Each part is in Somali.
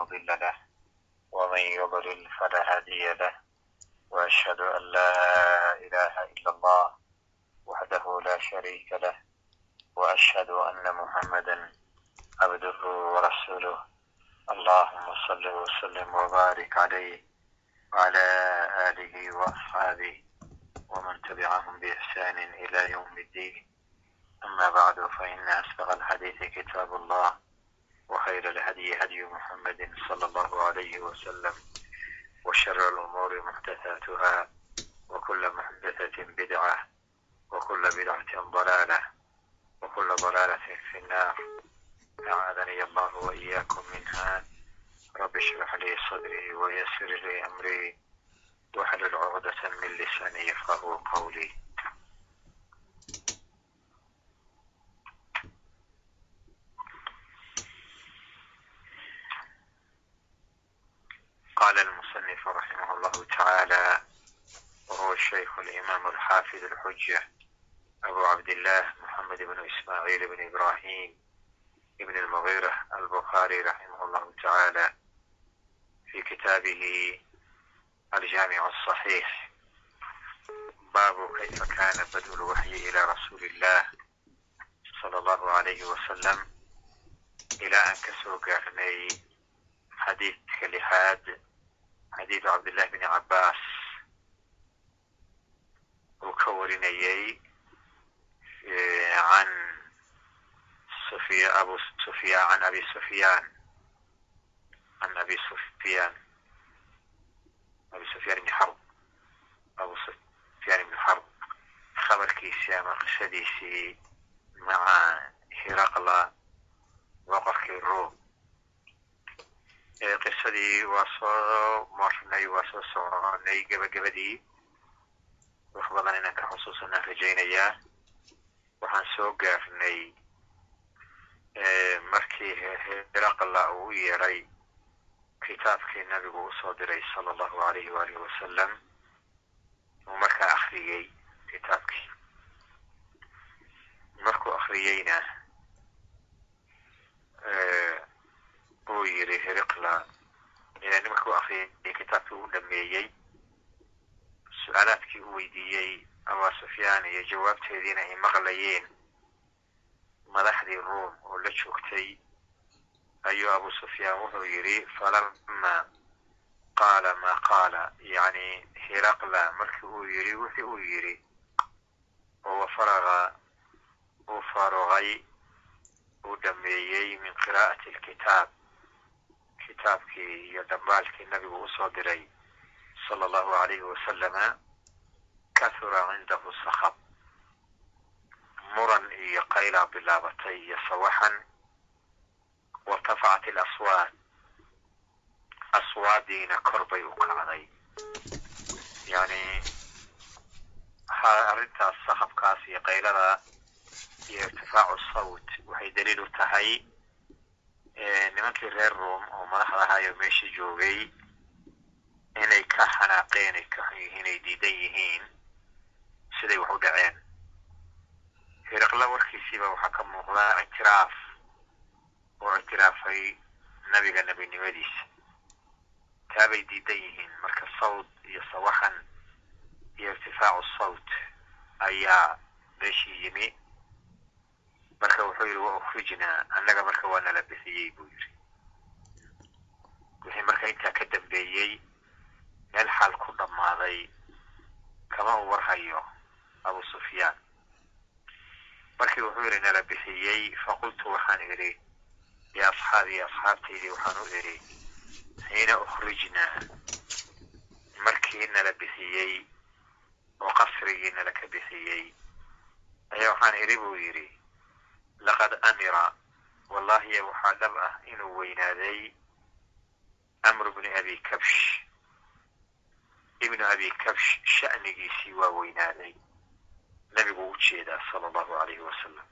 مضل له ومن يضلل فلا هادي له وأشهد أن لا إله إلا الله وحده لا شريك له وأشهد أن محمدا عبده ورسوله اللهم صل وسلم وبارك عليه وعلى آله وأصحابه ومن تبعهم بإحسان إلى يوم الدين أما بعد فإن أسبق الحديث كتاب الله وخير الهدي هدي محمد صلى الله عليه وسلم وشر الأمور محدثاتها وكل محدثة بدعة وكل بدعة ضلالة وكل ضلالة في النار أعاذني الله وإياكم منها رب اشرح لي صدري ويسر لي أمري واحلل عقدة من لساني يفقه قولي قال المصنف رحمه الله تعالى وهو الشيخ الإمام الحافظ الحجة أبو عبد الله محمد بن إسماعيل بن إبراهيم بن المغيرة البخاري رحمه الله تعالى في كتابه الجامع الصحيح باب كيف كان بدء الوحي إلى رسول الله صلى الله عليه وسلم إلى أن كسوق أغني حديث كلحاد xadiidu cabdillahi bni cabbaas uu ka warinayey an abu sufya an abi sufyaan an abi sufyaan abi sufyaan bni xarb abu sufyaan ibni xarb khabarkiisii ama qisadiisii maca hiraqla boqorkii ruum qisadii waa soo marnay waa soo soconay gebagabadii wax badan inaan ka xusuusanaan rajaynayaa waxaan soo gaarnay markii hiraqla uu yeeray kitaabkii nabigu u soo diray sala allahu alayhi waalihi wasalam uu markaa akriyey kitaabkii markuu akriyeyna uu yidhi hiriqla markuu akriyay kitaabkii uu dhameeyey su'aalaadkii uu weydiiyey abaa sufyaan iyo jawaabteediina ay maqlayeen madaxdii ruom oo la joogtay ayuu abu sufyaan wuxuu yidhi falama qaala maa qaala yani hiraqla markii uu yidhi wixii uu yidhi oo wafaraqa uu faaruqay uu dhameeyey min qiraa'ati alkitaab kitaabkii iyo dhambaalkii nabigu u soo diray sala allahu alayhi wasalama kahura cindahu sakab muran iyo qaylaa bilaabatay iyo sawaxan. Wartafacat ilaswaad aswaadiina kor bay u kacday. Yani arrintaas sakabkaas iyo qaylada iyo irtifaacu sawt waxay daliil u tahay nimankii reer room oo madaxda ahaayo meesha joogay inay ka xanaaqeen ay ka xun ay diidan yihiin siday wax u dhaceen. Hiriqla warkiisiiba waxaa ka muuqdaa ictiraaf oo ictiraafay nabiga nebinimadiisa. Taabay diidan yihiin marka sawt iyo sawaxan iyo irtifaacu sawt ayaa meeshii yimi marka wuxuu yidhi wa ukhrijnaa annaga marka waa nala bixiyey buu yidhi. Wixii marka intaa ka dambeeyey meel xaal ku dhammaaday kama u warhayo abu sufyaan. Markii wuxuu yidhi nala bixiyey faqultu waxaan idhi liasxaabii asxaabtaydii waxaan u idhi xiina ukhrijnaa markii nala bixiyey oo qasrigii nala ka bixiyey. Ayaa waxaan idhi buu yidhi laqad amira. Wallahi waxaa dhab ah inuu weynaaday amru bni abi kabsh. Ibnu abi kabsh sha'nigiisii waa weynaaday. Nabigu u jeedaa sala allahu alayhi wasalam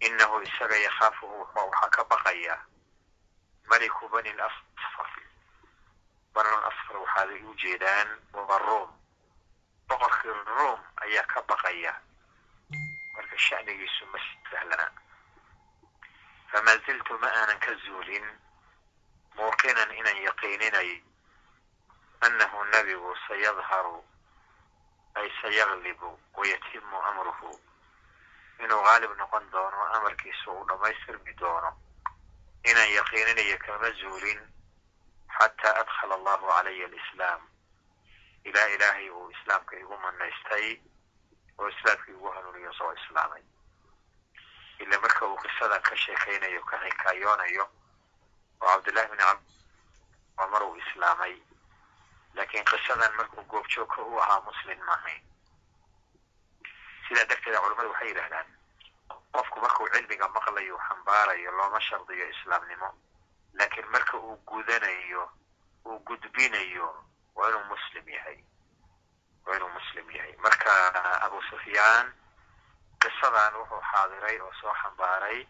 inahu isaga yakhaafuhu waxaa ka baqaya maliku bani lasfar bani lasfar waxaaday u jeedaan waa room boqorkii room ayaa ka baqaya marka sha'nigiisu ma sahlana famaa ziltu ma aanan ka zuulin muuqinan inaan yaqiininayo annahu nebigu sayadharu ay sayaglibu wayatimu amruhu inuu qaalib noqon doono amarkiisa uu dhammaystirmi doono inaan yaqiininayo kama zuulin xataa adkhala allahu calaya alislaam ilaa ilaahay uu islaamka igu manaystay oo islaamkii igu hanuuniyo soo islaamay. Ila marka uu qisadan ka sheekaynayo ka xikaayoonayo oo cabdullahi bni cab waa mar uu islaamay. Laakiin qisadan markuu goobjoogka u ahaa muslim maahayn sidaa darteeda culamadu waxay yidhahdaan qofku markuu cilmiga maqlayo xambaarayo looma shardiyo islaamnimo. Laakiin marka uu gudanayo uu gudbinayo waa inuu muslim yahay waa inuu muslim yahay marka abu sufyaan qisadan wuxuu xaadiray oo soo xambaaray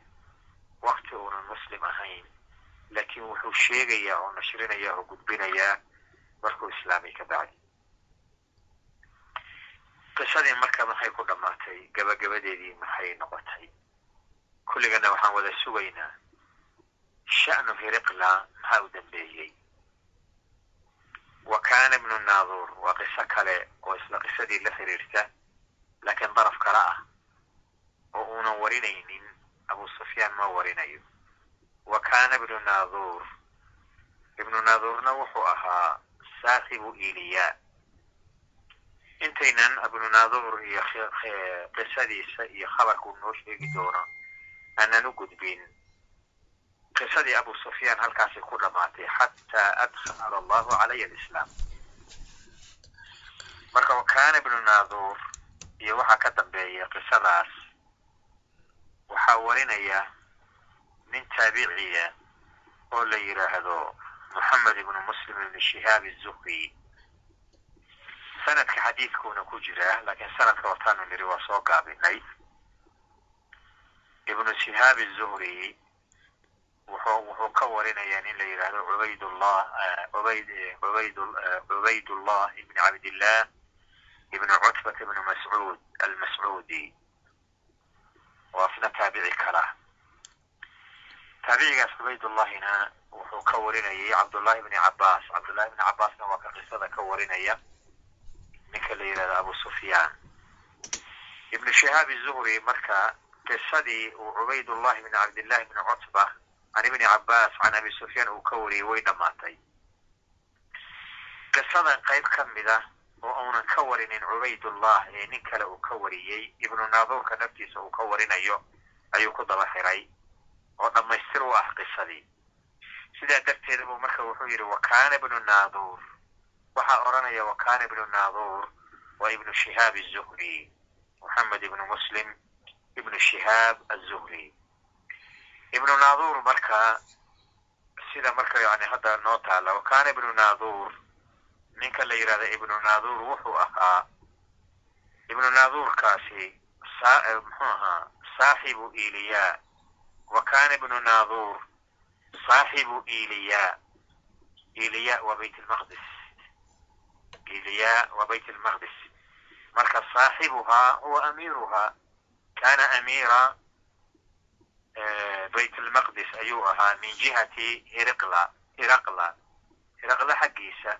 wakti uunan muslim ahayn laakiin wuxuu sheegayaa oo nashrinaya oo gudbinayaa markuu islaamay ka bacdi qisadii marka maxay ku dhammaatay gabagabadeedii maxay noqotay kulligana waxaan wada sugaynaa sha'nu hiriqla maxaa u dambeeyey wa kaana ibnu naaduur waa qiso kale oo isla qisadii la xiriirta laakiin daraf kale ah oo uunan warinaynin abu sufyaan ma warinayo wa kaana ibnu naaduur ibnu naaduurna wuxuu ahaa saaxibu iliya intaynan ibnu naaduur iyo qisadiisa iyo khabarkuu noo sheegi doono aanan u gudbin qisadii abu sufyaan halkaasay ku dhammaatay xataa adkhala allahu calaya alislaam marka wa kaana ibnu naaduur iyo waxaa ka dambeeya qisadaas waxaa warinaya nin taabiciya oo la yidhaahdo moxamed ibnu muslim ibni shihaab izuhri sanadka xadiidkuuna ku jiraa laakiin sanadka wataanu niri waa soo gaabinay ibnu shihaab izuhri wuxuu ka warinayaa nin la yidhaahdo cubaydullah ubayd ubayd cubaydullah ibni cabdillah ibnu cutbat ibnu mascuud almascuudi waa isna taabici kala. Taabicigaas cubaydullahina wuxuu ka warinayay cabdullahi bni cabaas cabdullahi bni cabaasna waa ka qisada ka warinaya. Ninka la yidhahdo abu sufyaan ibnu shihaab izuhri marka qisadii uu cubaydullahi bni cabdillahi bni cutba can ibni cabaas can abi sufyaan uu ka wariyey way dhammaatay qisadan qayb ka mid ah oo uunan ka warinin cubaydullah ee nin kale uu ka wariyey ibnu naaduurka naftiisa uu ka warinayo ayuu ku daba xiray oo dhammaystir u ah qisadii sidaa darteeda buu marka wuxuu yidhi wa ibnu naaduur waxaa odhanaya wa kaana ibnu naaduur waa ibnu shihaab azuhri moxamed ibnu muslim ibnu shihaab azuhri ibnu naaduur marka sida marka yani hadda noo taala wa kaana ibnu naaduur ninka la yidhahda ibnu naaduur wuxuu ahaa ibnu naaduurkaasi muxuu ahaa saaxibu iliya. Wa kaana ibnu naaduur saaxibu iliya. Iliya waa bayt lmaqdis iliya waa bayt lmaqdis marka saaxibuhaa huwa amiiruhaa kana amiira bayt lmaqdis ayuu ahaa min jihati hiriqla hiraqla hiraqla xaggiisa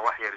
wax yar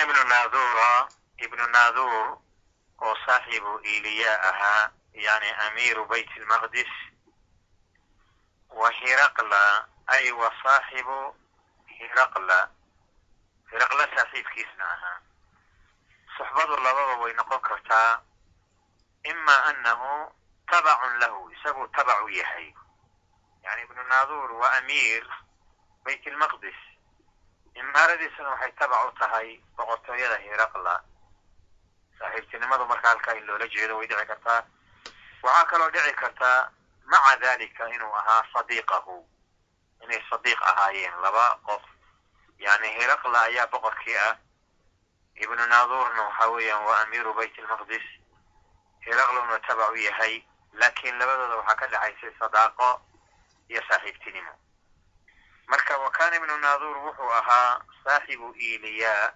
kaana ibnu naadura ibnu naadur oo saaxibu iliya ahaa yani amiiru bayt lmaqdis wa hiraqla ay wa saaxibu hiraqla. Hiraqla saaxiibkiisna ahaa suxbadu lababa way noqon kartaa. Ima anahu tabacun lahu isaguu tabacu yahay. Yani ibnu naadur waa amiir bayt lmaqdis imaaradiisuna waxay tabac u tahay boqortooyada hiraqla saaxiibtinimadu marka halkaa in loola jeedo way dhici kartaa. Waxaa kaloo dhici kartaa maca dalika inuu ahaa sadiiqahu. Inay sadiiq ahaayeen laba qof. Yani hiraqla ayaa boqorkii ah. Ibnu naadurna waxa weeyaan waa amiiru bayt lmaqdis hiraqluna tabac u yahay laakiin labadooda waxaa ka dhexaysay sadaaqo iyo saaxiibtinimo marka wa kaana ibnu naadur wuxuu ahaa saaxibu iliya.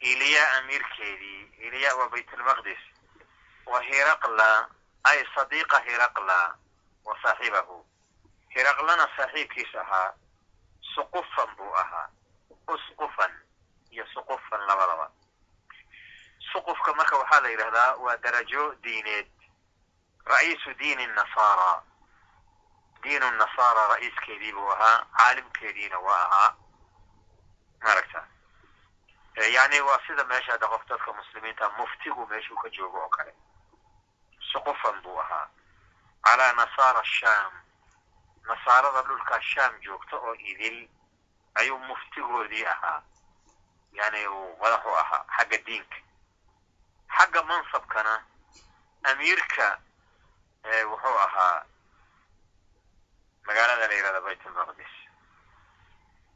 Iliya amiirkeedii iliya waa bayt lmaqdis wa hiraqla ay sadiiqa hiraqla wa saaxibahu hiraqlana saaxiibkiis ahaa suqufan buu ahaa. Usqufan iyo suqufan labadaba. Suqufka marka waxaa la yidhahdaa waa darajo diineed. Ra'iisu diini nasaara diinu nasaara ra'iiskeedii buu ahaa caalimkeediina waa ahaa. Maaragta yani waa sida meesha hadda qof dadka muslimiinta muftigu meeshuu ka joogo oo kale. Suqufan buu ahaa. Calaa nasaara sham nasaarada dhulkaa sham joogta oo idil ayuu muftigoodii ahaa. Yani uu madaxu ahaa xagga diinka. Xagga mansabkana amiirka wuxuu ahaa magaalada la yihahdo bayt lmaqdis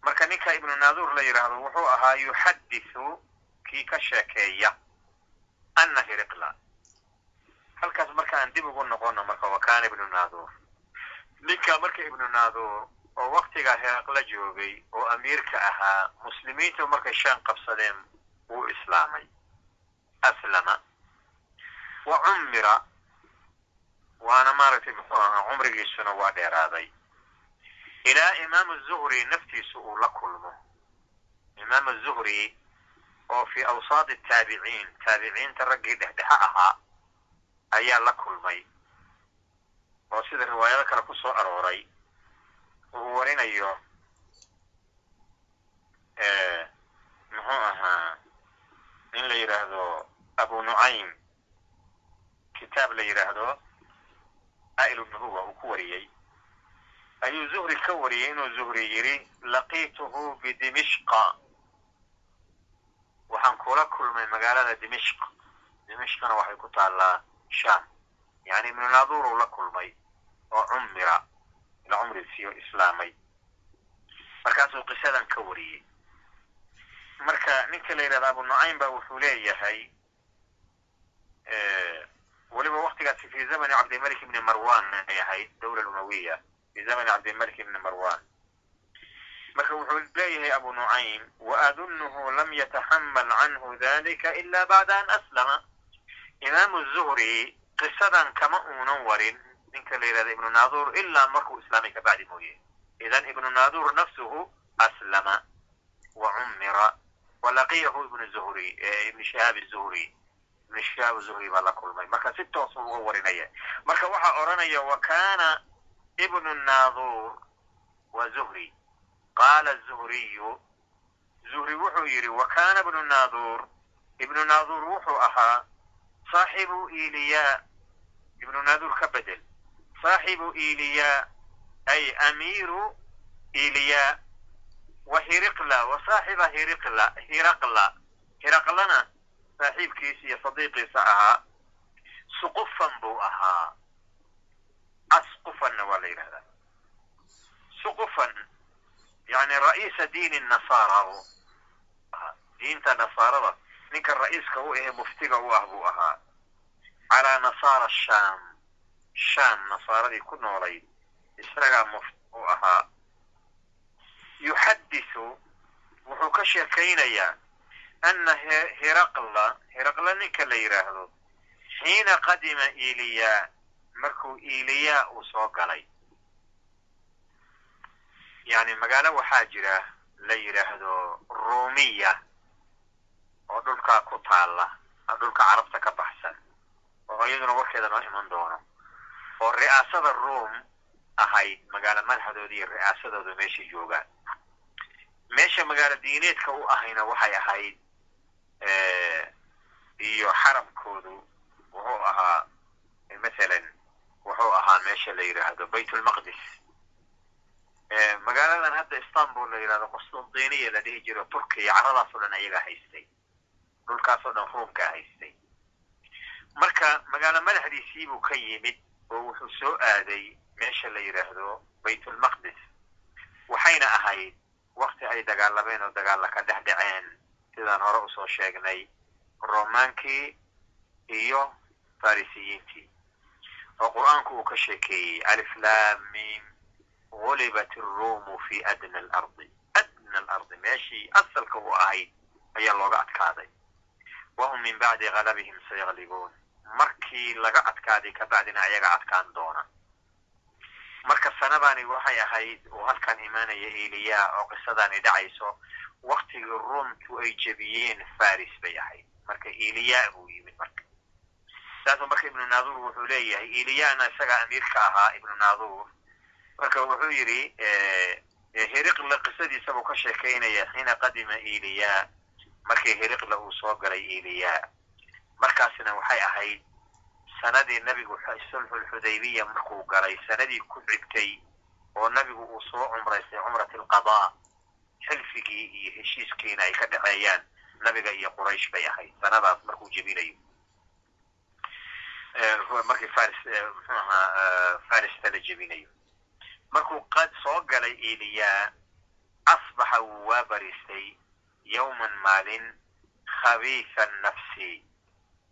marka ninka ibnu naadur la yidhaahdo wuxuu ahaa yuxadithu kii ka sheekeeya ana hiriqla halkaas marka aan dib ugu noqono marka wa kaana ibnu naadur. Ninka marka ibnu naadur oo waktigaa hiriqla joogay oo amiirka ahaa muslimiintu markay shaan qabsadeen wuu islaamay. Aslama. Wa cummira maaragtay muxuu ahaa cumrigiisuna waa dheeraaday ilaa imaamu zuhri naftiisu uu la kulmo imaam zuhri oo fii awsaad taabiciin taabiciinta raggii dhexdhexe ahaa ayaa la kulmay oo sida riwaayado kale ku soo arooray uu warinayo muxuu ahaa in la yidhaahdo abu nucaym kitaab la yidhaahdo ail nubuwa uu ku wariyey ayuu zuhri ka wariyey inuu zuhri yidhi laqiituhu bidimishqa waxaan kula kulmay magaalada dimishq dimishqna waxay ku taallaa sham yani ibnu naadur uu la kulmay oo cummira la cumrisiiyo islaamay markaasuu qisadan ka wariyey marka ninka la yidhahda abu nucaym ba wuxuu leeyahay weliba waktigaasi fi zamani cabdilmalik ibni marwan ay ahayd dawla umawiya fi zamani cabdilmalik ibni marwan marka wuxuu leeyahay abu nucaym waadunuhu lam yataxamal canhu dalika ila bacda an aslama imaamu zuhri qisadan kama uunan warin ninka la yidhahda ibnu naadur ilaa markuu islaamay ka mooye idan ibnu naadur nafsuhu aslama wa cummira walaqiyahu ibnu zuhri ibn shihaab zuhri shihaab zuhri baa la kulmay. Marka si toosu uga warinaya. Marka waxaa odhanaya wa kana ibnu naadur wa zuhri. Qaala zuhriyu zuhri wuxuu yidhi wa kana ibnu naadur ibnu naadur wuxuu ahaa saaxibu iliya. Ibnu naadur ka bedel. Saaxibu iliya ay amiiru iliya. Wa hiriqla wa saaxiba hiriqla hiraqla hiraqlana saaxiibkiisa iyo sadiiqiisa ahaa suqufan buu ahaa. Asqufanna waa la yidhahdaa suqufan yani ra'iisa diini nasaara diinta nasaarada ninka ra'iiska u ahe muftiga u ah buu ahaa. Calaa nasaara sham sham nasaaradii ku noolayd isagaa muft u ahaa. Yuxadisu wuxuu ka sheekaynayaa ana hiraqla hiraqla ninka la yidhaahdo xiina qadima iliya markuu iliya uu soo galay yani magaalo waxaa jira la yidhaahdo rumiya dhulka ku taalla dhulka carabta ka baxsan oo iyaduna warkeeda noo iman doono oo ri'aasada ruom ahayd magaalo madaxdooda iyo ri'aasadooda meeshay joogaan meesha magaalo diineedka u ahayna waxay ahayd iyo xaramkoodu wuxuu ahaa masalan wuxuu ahaa meesha la yidhaahdo baytulmaqdis magaaladan hadda istanbul la yidhahdo qustantiniya la dhihi jiro turkiya caradaasoo dhan ayagaa haystay. Dhulkaasoo dhan ruumkaa haystay. Marka magaalo madaxdiisii buu ka yimid oo wuxuu soo aaday meesha la yidhaahdo baytulmaqdis waxayna ahayd wakti ay dagaalameen oo dagaalla ka dhex dhaceen sidaan hore u soo sheegnay romaankii iyo farisiyiintii oo qur'aanku uu ka sheekeeyey aliflamim gulibat iruumu fi adna alardi. Adna alardi meeshii asalka u ahayd ayaa looga adkaaday. Wahum min bacdi galabihim sayaglibuun markii laga adkaaday kabacdina ayaga adkaan doona. Marka sanadani waxay ahayd uu halkan imaanaya eliya oo qisadaani dhacayso waktigii ruumtu ay jebiyeen faris bay ahayd. Marka eliya buu yimid marka. Saasuu marka ibnu naadur wuxuu leeyahay eliyana isagaa amiirka ahaa ibnu naadur marka wuxuu yidhi heriqla qisadiisa buu ka sheekaynaya xiina qadima eliya markii heriqla uu soo galay eliya markaasna waxay ahayd sanadii nabigu sulxulxudaybiya markuu galay sanadii ku xigtay oo nabigu uu soo cumraystay cumrat alqadaa xilfigii iyo heshiiskiina ay ka dhexeeyaan nabiga iyo quraysh bay ahayd sanadaas markuu jebinayo markii faris muxuu ahaa farista la jebinayo markuu qad soo galay eliya asbaxa wuu waa bariistay yowman maalin khabiisa nafsi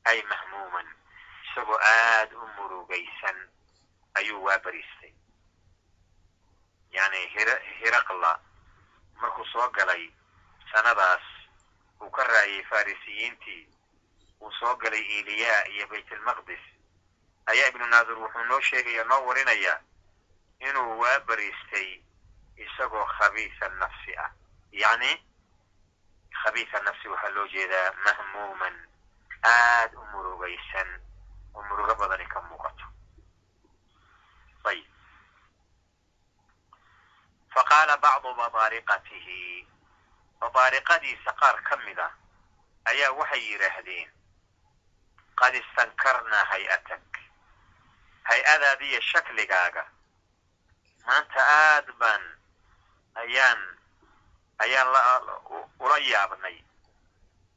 ay mahmuuman isagoo aada u murugaysan ayuu waa bariistay yani hiraqla markuu soo galay sanadaas uu ka raayay farisiyiintii uu soo galay eliya iyo baytalmaqdis ayaa ibnu naadur wuxuu noo sheegaya noo warinaya inuu waa bariistay isagoo khabiisa nafsi ah. Yacni khabiisa nafsi waxaa loo jeedaa mahmuuman aada u murugaysan. Oo murugo badani ka muuqato ayib faqaala bacdu badaariqatihi badaariqadiisa qaar ka mid a ayaa waxay yidhaahdeen qad istankarnaa hay'atak hay'adaadiyo shakligaaga maanta aad baan ayaan ayaan ula yaabnay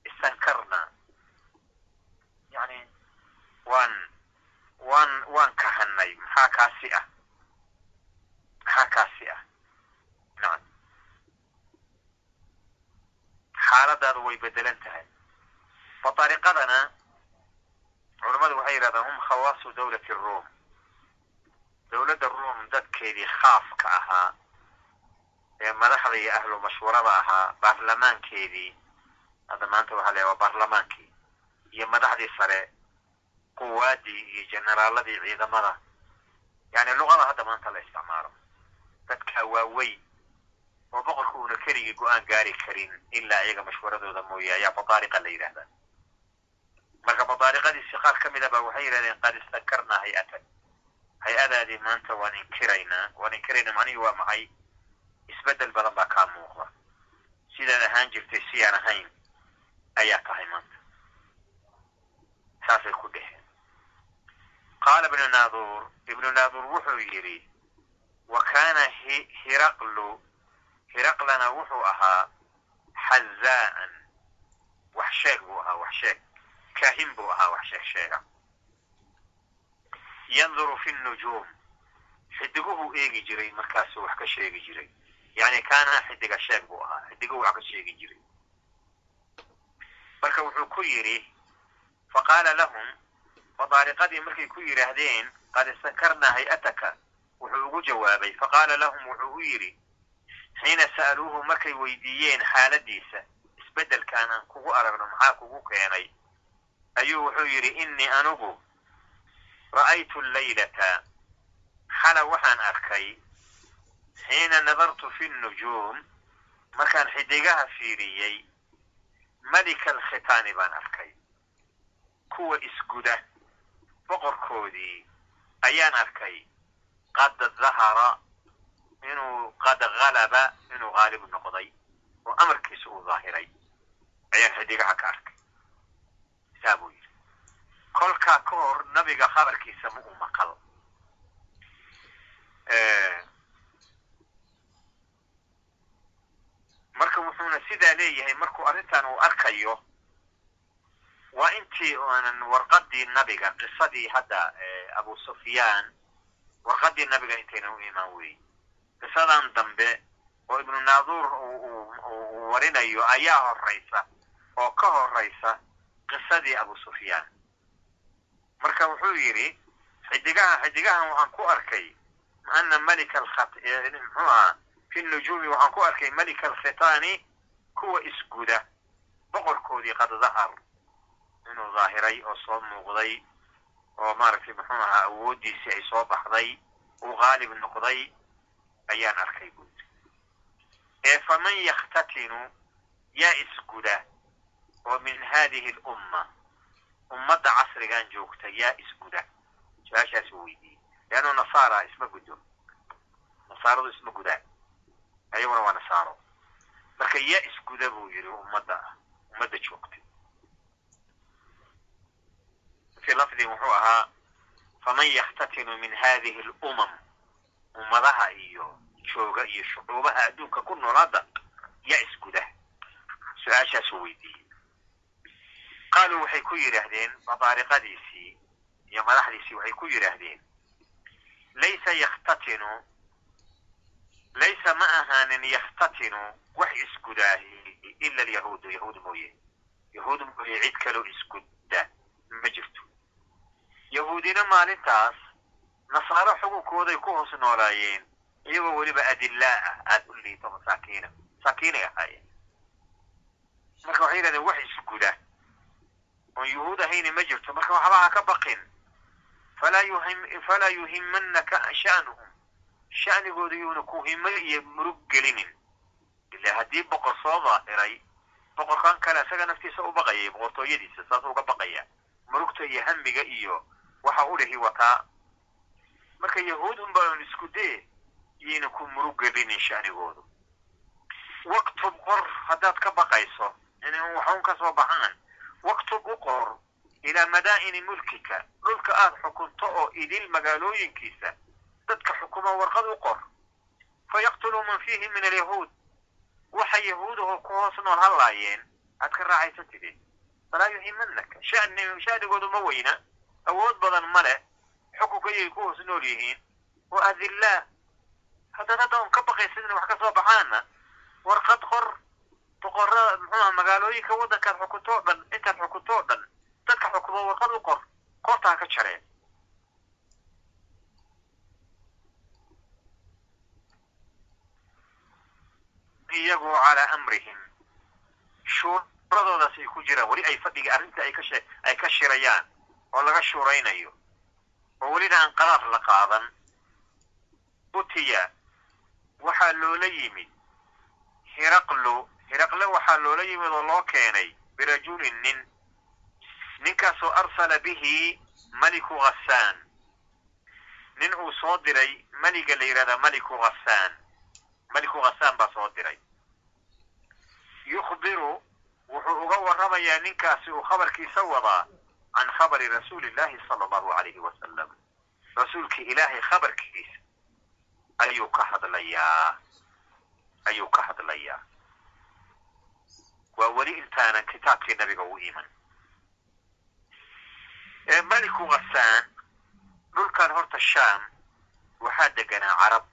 istankarnaa yani waan waan waan kahanay maxaa kaasi ah maxaa kaasi ah nacam xaaladaadu way bedelan tahay. Badaariqadana culammadu waxay yidhahdaan hum khawaasu dawlati ruom dowladda ruom dadkeedii khaafka ahaa ee madaxda iyo ahlu mashwarada ahaa baarlamaankeedii hadda maanta waxaa la waa baarlamaankii iyo madaxdii sare quwaadii iyo generaaladii ciidamada. Yani luqada hadda maanta la isticmaalo. Dadkaa waaweyn oo boqorka uuna keligii go'aan gaari karin ilaa iyaga mashwaradooda mooye ayaa badaariqa la yidhahdaa marka badaariqadiisi qaar ka ba waxay yidhahdeen qad istankarnaa hay'atan. Hay'adaadii maanta waan inkiraynaa waan inkiraynaa macnihii waa maxay? Isbeddel badan baa kaa muuqda. Sidaad ahaan jirtay si aan ahayn ayaa tahay maanta. Saasay ku dheheen qaala ibnu naadur ibnu naadur wuxuu yidhi wa kaana hiraqlu hiraqlana wuxuu ahaa xazaa'an wax sheeg buu ahaa wax sheeg. Kaahin buu ahaa wax sheeg sheega. Yanduru fi nujuum xidiguhuu eegi jiray markaasuu wax ka sheegi jiray. Yani kaana xidiga sheeg buu ahaa xidiguhu wax ka sheegi jiray. Marka wuxuu ku yidhi faqaala lahum badaariqadii markay ku yidhaahdeen qad istankarnaa hay'ataka. Wuxuu ugu jawaabay faqaala lahum wuxuu u yidhi xiina sa'aluuhu markay weydiiyeen xaaladiisa isbeddelkaan aan kugu aragno maxaa kugu keenay ayuu wuxuu yidhi innii anugu ra'aytu laylata xala waxaan arkay xiina nadartu fi nujuum markaan xidigaha fiiriyey malika alkhitaani baan arkay kuwa isguda boqorkoodii ayaan arkay qad dahara inuu qad halaba inuu haalib noqday oo amarkiisa uu daahiray ayaan xidigaha ka arkay saa buu yidhi kolkaa ka hor nabiga khabarkiisa ma u maqal marka wuxuuna sidaa leeyahay markuu arrintan uu arkayo waa intii oonan warqadii nabiga qisadii hadda abu sufyaan warqadii nabiga intaynan u imaan weyn qisadan dambe oo ibnu naaduur uu warinayo ayaa horaysa oo ka horaysa qisadii abu sufyaan. Marka wuxuu yidhi xidigaha xidigahan waxaan ku arkay ana malika muxuu ahaa fi nujuumi waxaan ku arkay malika alkhitaani kuwa isguda boqorkoodii qad dahar inuu daahiray oo soo muuqday oo maaragtay muxuu ahaa awooddiisii ay soo baxday uu haalib noqday ayaan arkay buudi ee faman yakhtatinu yaa isguda oo min haadihi alumma ummadda casrigan joogta yaa isguda su'aashaas u weydiiyey leannu nasaara isma guddo nasaaradu isma gudaan ayaguna waa nasaaro marka yaa isguda buu yidhi ummadda ummadda joogta fi lafdin wuxuu ahaa faman yakhtatinu min hadihi alumam ummadaha iyo jooga iyo shucuubaha adduunka ku noolaada yaa isguda su'aashaasuu weydiiyey. Qaaluu waxay ku yidhaahdeen mabaariqadiisii iyo madaxdiisii waxay ku yidhaahdeen laysa yakhtatinu laysa ma ahaanin yakhtatinu wax isgudaahi ila alyahuudu. Yahuud mooye. Yahuud mooye cid kaloo isgudda ma jirto. Yahuudina maalintaas nasaaro xugunkooday ku hoos noolaayeen iyagoo weliba adillaa ah aada u liito masaakiina masaakiinay ahaayeen. Marka waxay yidhahdeen wax isguda oon yuhuud ahayni ma jirto. Marka waxba ha ka baqin. Falaa yuhim falaa yuhimanaka sha'nuhum. Sha'nigooda yuuna ku himo iyo murug gelinin. Ila haddii boqor soo daahiray boqorkan kale isaga naftiisa u baqayay boqortooyadiisa saas uga baqaya murugta iyo hamiga iyo waxa u dhihi wataa marka yahuud un baan isku dee yayna ku murug gelinin sha'nigoodu waktub qor haddaad ka baqayso inay waxun ka baxaan waktub u qor ilaa madaa'ini mulkika dhulka aad xukunto oo idil magaalooyinkiisa dadka xukuma warqad u qor fayaqtuluu man fiihi min alyahuud waxa yahuudaho ku hoos nool hallaayeen aad ka raacaysa tidid falaa yuhimanaka shani shanigoodu ma weyna awood badan ma leh xukunka iyay ku hoos nool yihiin wa adillaa haddaad hadda un ka baqaysid inay wax ka soo baxaana. Warqad qor boqorada muxuuha magaalooyinka waddankaad o dhan intaad xukunto o dhan dadka xukumo warqad u qor koorta ha ka jareen. Iyagoo calaa amrihim. Shuuradoodaas ay ku jiraan weli ay fadhiga arrinta ay kashe ay ka shirayaan oo laga shuuraynayo oo welina aan qaraar la qaadan. Utiya waxaa loola yimid. Hiraqlu hiraqle waxaa loola yimid oo loo keenay birajulin nin. Ninkaasoo arsala bihi maliku ghasaan nin uu soo diray meliga la yidhahdaa maliku ghasaan maliku ghasaan baa soo diray. Yukhbiru wuxuu uga warramayaa ninkaasi uu khabarkiisa wadaa can khabari rasuuli llahi sala allahu alayhi wasalam rasuulkii ilaahay khabarkiisa ayuu ka hadlayaa ayuu ka hadlayaa waa weli intaanan kitaabkii nabiga u iman meliku ghasaan dhulkan horta shaam waxaa deganaa carab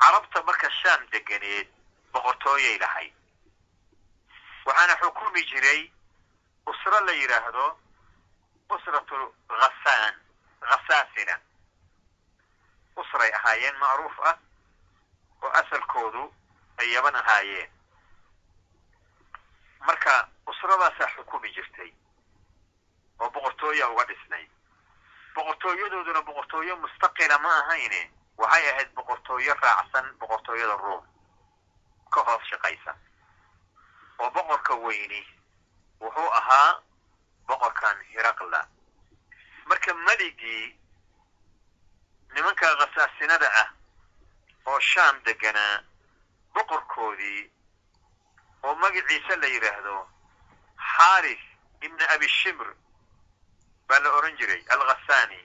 carabta marka shaam deganeed boqortooyay lahayd waxaana xukumi jiray usro la yidhaahdo usratu ghasaan ghasaasina usray ahaayeen macruuf ah oo asalkoodu ay yaban ahaayeen. Marka usradaasaa xukumi jirtay oo boqortooya uga dhisnay. Boqortooyadooduna boqortooyo mustaqila ma ahayne waxay ahayd boqortooyo raacsan boqortooyada ruom ka hoos shaqaysa oo boqorka weyni wuxuu ahaa boqorkan hiraqla. Marka meligii nimanka khasaasinada ah oo shaam deganaa boqorkoodii oo magaciisa la yidhaahdo xaaris ibni abi shimr baa la odhan jiray alkhasaani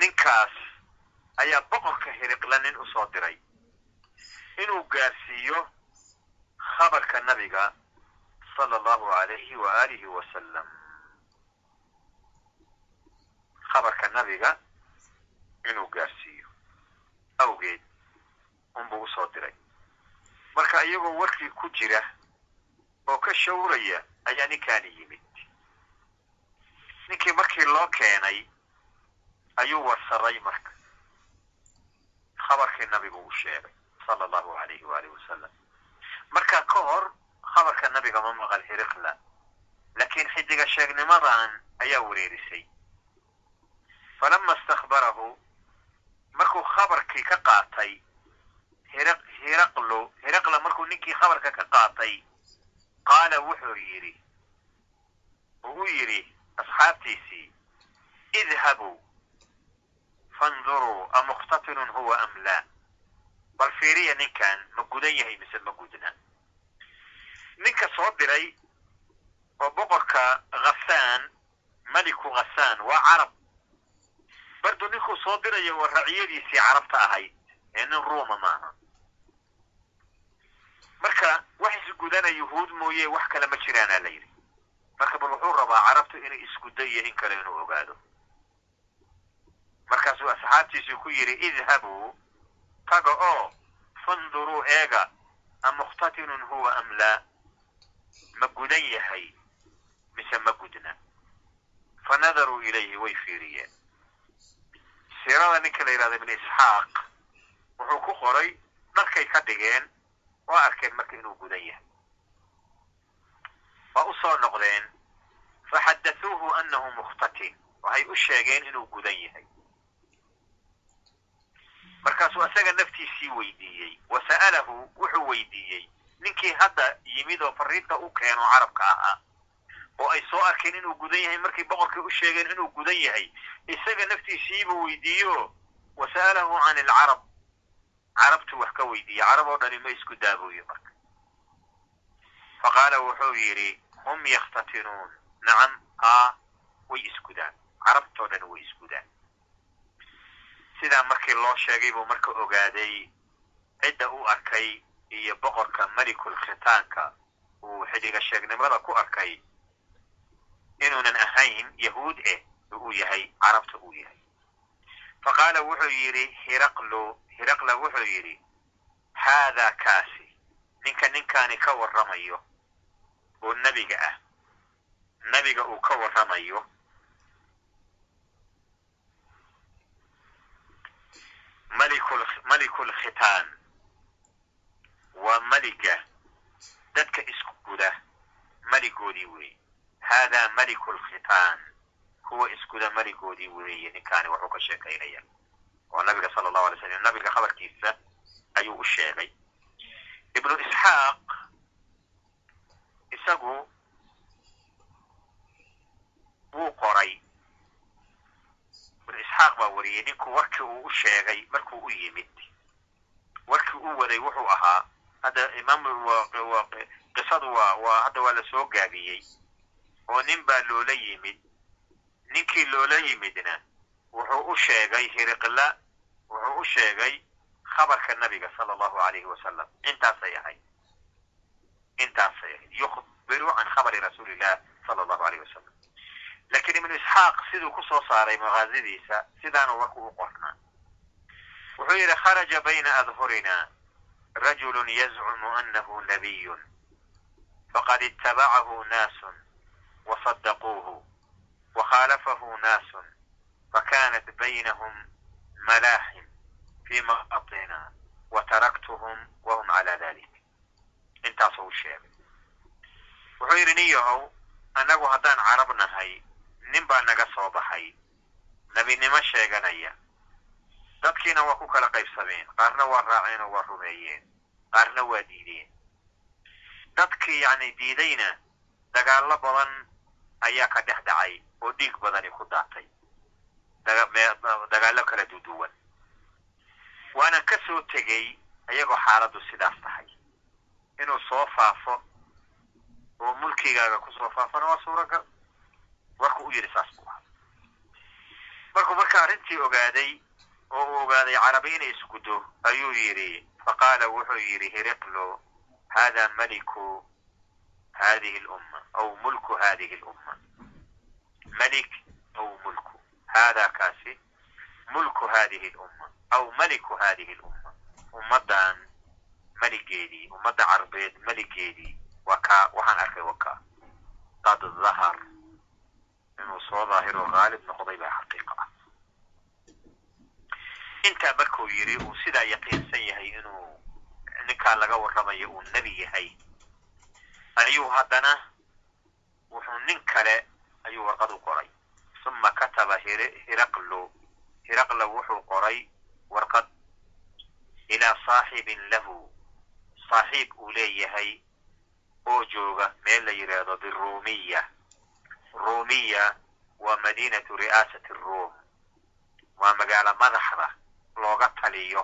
ninkaas ayaa boqorka hiriqla nin u soo diray. Inuu gaarsiiyo khabarka nabiga allahu alayhi wa alihi wasalam khabarka nabiga inuu gaarsiiyo. Awgeed unbuu u soo diray. Marka iyagoo warkii ku jira oo ka shawraya ayaa ninkaani yimid. Ninkii markii loo keenay ayuu warsaday marka. Khabarkii nabigu u sheegay sala allahu alayhi waalihi wasalam marka ka hor khabarka nabiga ma maqal hiriqla laakiin xidiga sheegnimadan ayaa wereerisay falama istakbarahu markuu khabarkii ka qaatay hir hiraqlo hiraqla markuu ninkii khabarka ka qaatay qaala wuxuu yidhi uu yidhi asxaabtiisii idhabuu fanduruu amukhtatinun huwa am laa bal fiiriya ninkan ma gudan yahay mise ma gudna ninka soo diray oo boqorka khasaan meliku khasaan waa carab. Bardu ninkuu soo dirayo waa raciyadiisii carabta ahayd ee nin ruuma maaha. Marka wax isgudana yuhuud mooye wax kale ma jiraanaa la yidhi. Marka bal wuxuu rabaa carabtu inay isguddo iyo in kale inuu ogaado. Markaasuu asxaabtiisii ku yidhi idhabuu taga oo fanduruu eega amukhtatinun huwa am laa ma gudan yahay mise ma gudna? Fa nadaruu ilayhi way fiiriyeen. Siirada ninka la yidhahdo ibn isxaaq wuxuu ku qoray dharkay ka dhigeen oo arkeen marka inuu gudan yahay. Waa u soo noqdeen faxaddathuuhu annahu mukhtatin waxay u sheegeen inuu gudan yahay. Markaasuu isaga naftiisii weydiiyey wa sa'alahu wuxuu weydiiyey ninkii hadda yimid oo fariinta u keeno carabka ahaa oo ay soo arkeen inuu gudan yahay markay boqorkii u sheegeen inuu gudan yahay isaga naftiisiibuu weydiiyo wa sa'alahu can alcarab carabtu wax ka weydiiye carab oo dhani ma isku daabuyo marka. Fa qaala wuxuu yidhi hum yakhtatinuun. Nacam aa way isgudaan carabtoo dhan way isgudaan sidaa markii loo sheegay buu marka ogaaday cidda u arkay iyo boqorka melikul khitaanka uu xidhiga sheegnimada ku arkay inuunan ahayn yahuud eh uu yahay carabta uu yahay. Fa qaala wuxuu yidhi hiraqlu hiraqla wuxuu yidhi haadaa kaasi ninka ninkaani ka warramayo oo nebiga ah. Nebiga uu ka warramayo malikul khitaan waa meliga dadka isku guda. Meligoodii weeye. Haadaa malikul khitaan. Kuwa isguda meligoodii weeye ninkaani wuxuu ka sheekaynaya oo nabiga sala allahu alay slam nabiga khabarkiisa ayuu u sheegay. Ibnu isxaaq isagu wuu qoray. Ibnu isxaaq baa wariyey ninku warkii uu u sheegay markuu u yimid warkii uu waday wuxuu ahaa hadda imaam qisadu waa waa hadda waa la soo gaabiyey. Oo nin baa loola yimid. Ninkii loola yimidna wuxuu u sheegay hiriqla wuxuu u sheegay khabarka nabiga sala allahu alayhi wasalam intaasay ahayd. Intaasay ahayd. Yukhbiru can khabari rasuuli illah sala allahu alayh wasalam laakiin ibnu isxaaq siduu ku soo saaray maqaasidiisa sidaanu warku u qornaa. Wuxuu yidhi kharaja bayna adhurina rajulu yazcumu anahu nabiyun faqad itabacahu naasun wasadaquuhu وخالفه ناس فكانت بينهم ملاحم في مقطنا وتركتهم وهم على ذلك intaasuu u sheegay wuxuu yidhi nin yahow annagu haddaan carab nahay nin baa naga soo baxay nebinimo sheeganaya dadkiina waa ku kala qaybsameen qaarna waa raaceen oo waa rumeeyeen qaarna waa diideen dadkii yani diidayna dagaallo badan ayaa ka dhex dhacay oo dhiig badani ku daatay dagaallo kala duduwan. Waana ka soo tegey iyagoo xaaladdu sidaas tahay. Inuu soo faafo oo mulkigaaga ku soo faafana waa suuragal warku u yidhi saas buu ahaa. Markuu marka arrintii ogaaday oo uu ogaaday carabi inay isguddo ayuu yidhi. Faqaala wuxuu yidhi hiriqlo hada maliku hadihi lumma aw mulku hadihi lumma. Malik aw mulku. Hada kaasi mulku hadihi lumma aw maliku hadihi lumma. Ummaddan meligeedii ummadda carbeed meligeedii waa waxaan arkay wa kaa qad dahar inuu soo daahiro haalib noqday baa xaqiiqa ah intaa markuu yidhi uu sidaa yaqiinsan yahay inuu ninkaa laga warramayo uu nebi yahay. Ayuu haddana wuxuu nin kale ayuu warqad u qoray. Uma kataba hiraqlo hiraqla wuxuu qoray warqad ilaa saaxibin lahu. Saaxiib uu leeyahay oo jooga meel la yidhaahdo biruumiya ruumiya waa madiinatu ri'aasati ruum. Waa magaalo madaxda looga taliyo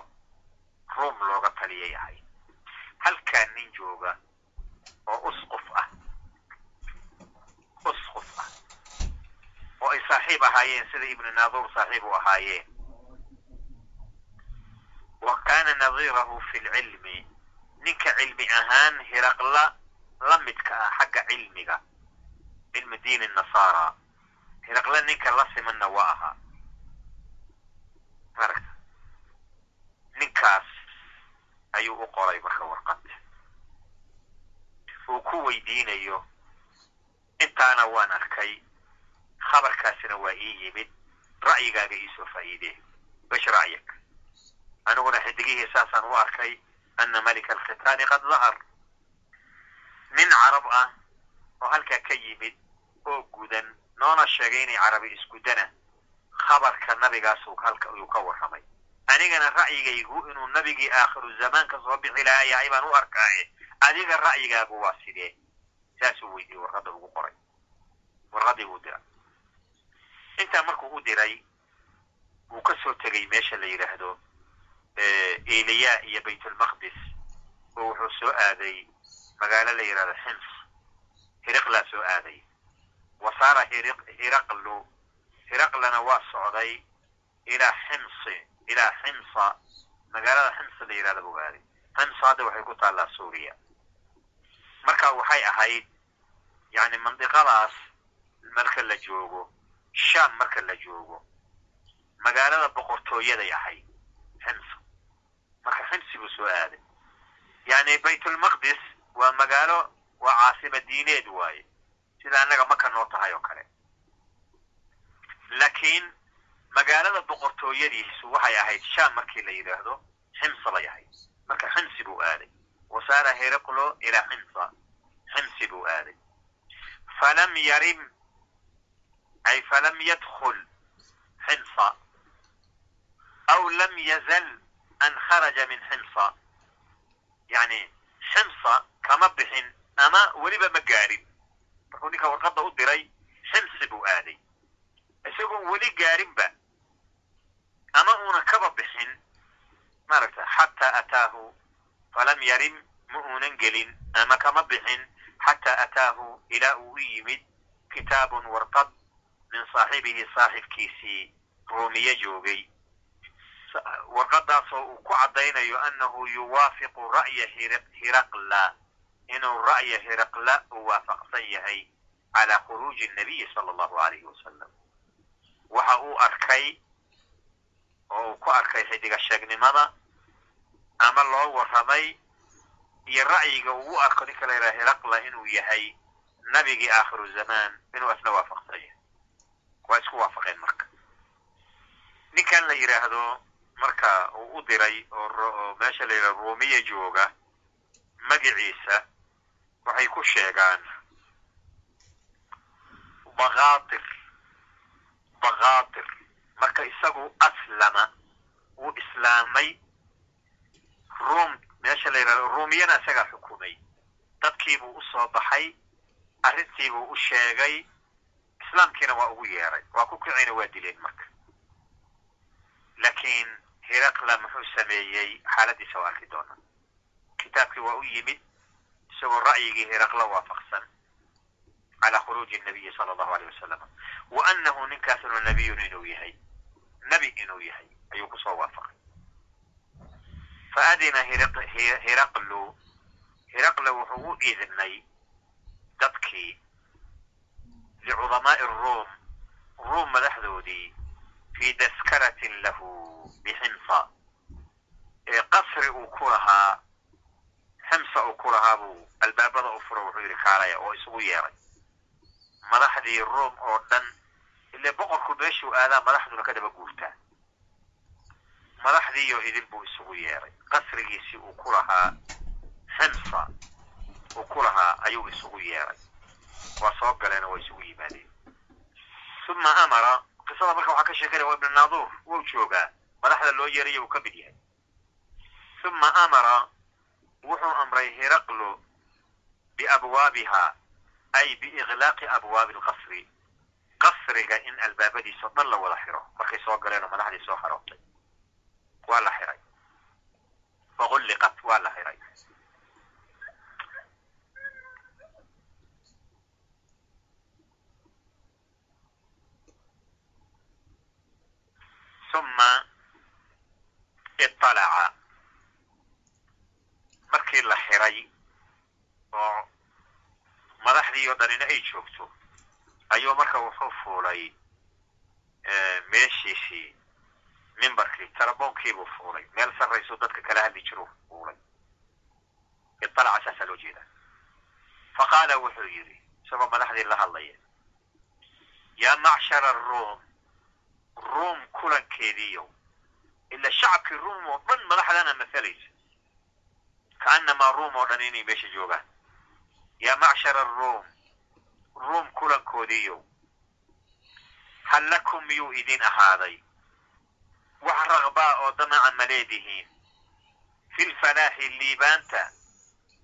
ruum looga taliyo yahay halkaa nin jooga oo usquf ah. Usquf ah. Oo ay saaxiib ahaayeen sida ibnu naaduur saaxiib u ahaayeen. Wa kaana nadiirahu fi lcilmi ninka cilmi ahaan hiraqla la midka ah xagga cilmiga. Cilmi diini nasaara hiraqle ninka la simanna waa ahaa ninkaas ayuu u qoray marka warqad. Uu ku weydiinayo intaana waan arkay khabarkaasina waa ii yimid ra'yigaaga iisoo faa'iidee bash ra'yak aniguna xidigihii saasaan u arkay ana malika alkhitaani qad dahar nin carab ah oo halkaa ka yimid oo gudan noona sheegay inay carabi isgudana khabarka nabigaasuu halka ayuu ka warramay anigana ra'yigaygu inuu nabigii aakhiru zamaanka soo bixi lahaa yahay baan u arkaaye. Adiga ra'yigaagu waa sidee? Saasuu weydiiyey warqadda ugu qoray. Warqaddii buu diray. Intaa markuu u diray wuu ka soo tegey meesha la yidhaahdo eliya iyo baytulmaqdis oo wuxuu soo aaday magaalo la yidhahdo xims hiriqlaa soo aaday. Wa saara hiraqlu hiraqlana waa socday ilaa ximsi ilaa ximsa magaalada ximsa la yidhahda buu aaday ximsa hadda waxay ku taallaa suuriya marka waxay ahayd yani mandiqadaas marka la joogo sham marka la joogo magaalada boqortooyaday ahayd ximsa marka ximsi buu soo aaday yani baytulmaqdis waa magaalo waa caasima diineed waaye sida annaga maka noo tahay oo kale laakiin magaalada boqortooyadiisu waxay ahayd sham markii la yidhaahdo ximsa bay ahayd. Marka ximsi buu aaday. Wasaara hiriqlo ilaa ximsa. Ximsi buu aaday. Falam yarim ay falam yadkul ximsa. Aw lam yazal an kharaja min ximsa. Yani ximsa kama bixin ama weliba ma gaarin. Markuu ninka warqadda u diray ximsi buu aaday. Isagoon weli gaarinba ama uuna kaba bixin maaragta xataa ataahu falam yarim ma uunan gelin ama kama bixin xataa ataahu ilaa uu u yimid kitaabun warqad min saaxibihi saaxibkiisii ruumiye joogay warqadaasoo uu ku caddaynayo annahu yuwaafiqu ra'ya hiraqla inuu ra'ya hiraqla uu waafaqsan yahay calaa khuruuji nabiyi sala allahu alayhi wasalam waxa uu arkay oo uu ku arkay xidiga sheegnimada ama loo warramay iyo ra'yiga uu u arko ninka la yidhaha hiraqla inuu yahay nabigii aakhiru zamaan inuu asna waafaqsan yahay. Waa isku waafaqeen marka. Ninkan la yidhaahdo marka uu u diray oo meesha la yidhahdo ruumiya jooga magiciisa waxay ku sheegaan bakaatir bakaatir marka isagu aslama wuu islaamay. Ruum meesha la yidhahdo ruumiyana isagaa xukumay. Dadkiibuu u soo baxay arrintiibuu u sheegay. Islaamkiina waa ugu yeeray waa ku kicina waa dileen marka. Laakiin hiraqla muxuu sameeyey xaaladiisa waa arki doonaa kitaabkii waa u yimid isagoo ra'yigii hiraqla waafaqsan. Calaa khuruuji nabiyi sala allahu aleyh wasalam wa annahu ninkaasnu nabiyun inuu yahay nebi inuu yahay ayuu ku soo waafaqay fa adina hiraqlu hiraqla wuxuu u idnay dadkii licudamaa'i ruum ruum madaxdoodii fii daskaratin lahu biximsa ee qasri uu ku lahaa ximsa uu ku lahaa buu albaabada u furo wuxuu yidhi kaalaya oo isugu yeeray madaxdii ruum oo dhan ile boqorku meeshuu aadaa madaxduna ka daba guurtaa madaxdiiyo idin buu isugu yeeray. Qasrigiisii uu ku lahaa ximsa uu ku lahaa ayuu isugu yeeray. Waa soo galeenoo waa isugu yimaadeen. Uma amara qisada marka waxaa ka sheekanaya waa ibnu naaduur wuu joogaa. Madaxda loo yeeraya uu ka mid yahay. Uma amara wuxuu amray hiraqlu biabwaabiha ay biiklaaqi abwaabi alqasri qasriga in albaabadiisao dhan la wada xiro. Markay soo galeenoo madaxdii soo xarootay. Waa la xiray. Fagulliqat waa la xiray. Uma iطalaca markii la xiray oo madaxdii oo dhanina ay joogto ayuu marka wuxuu fuulay meeshiisii mimbarkii taraboonkiibuu fuulay. Meel sarraysuu dadka kala hadli jiruu fuulay. Iطalaca saasaa loo jeedaa fa qaala wuxuu yidhi isagoo madaxdii la hadlaya yaa macshara aruum ruum kulankeediiyo ila shacabkii ruum oo dhan madaxdana masalaysa kaannamaa ruum oo dhan inay meesha joogaan. Yaa macshara aruum ruum kulankoodiiyo hal lakum miyuu idin ahaaday. Wax raqbaa oo damaca ma leedihiin. Fi lfalaaxi liibaanta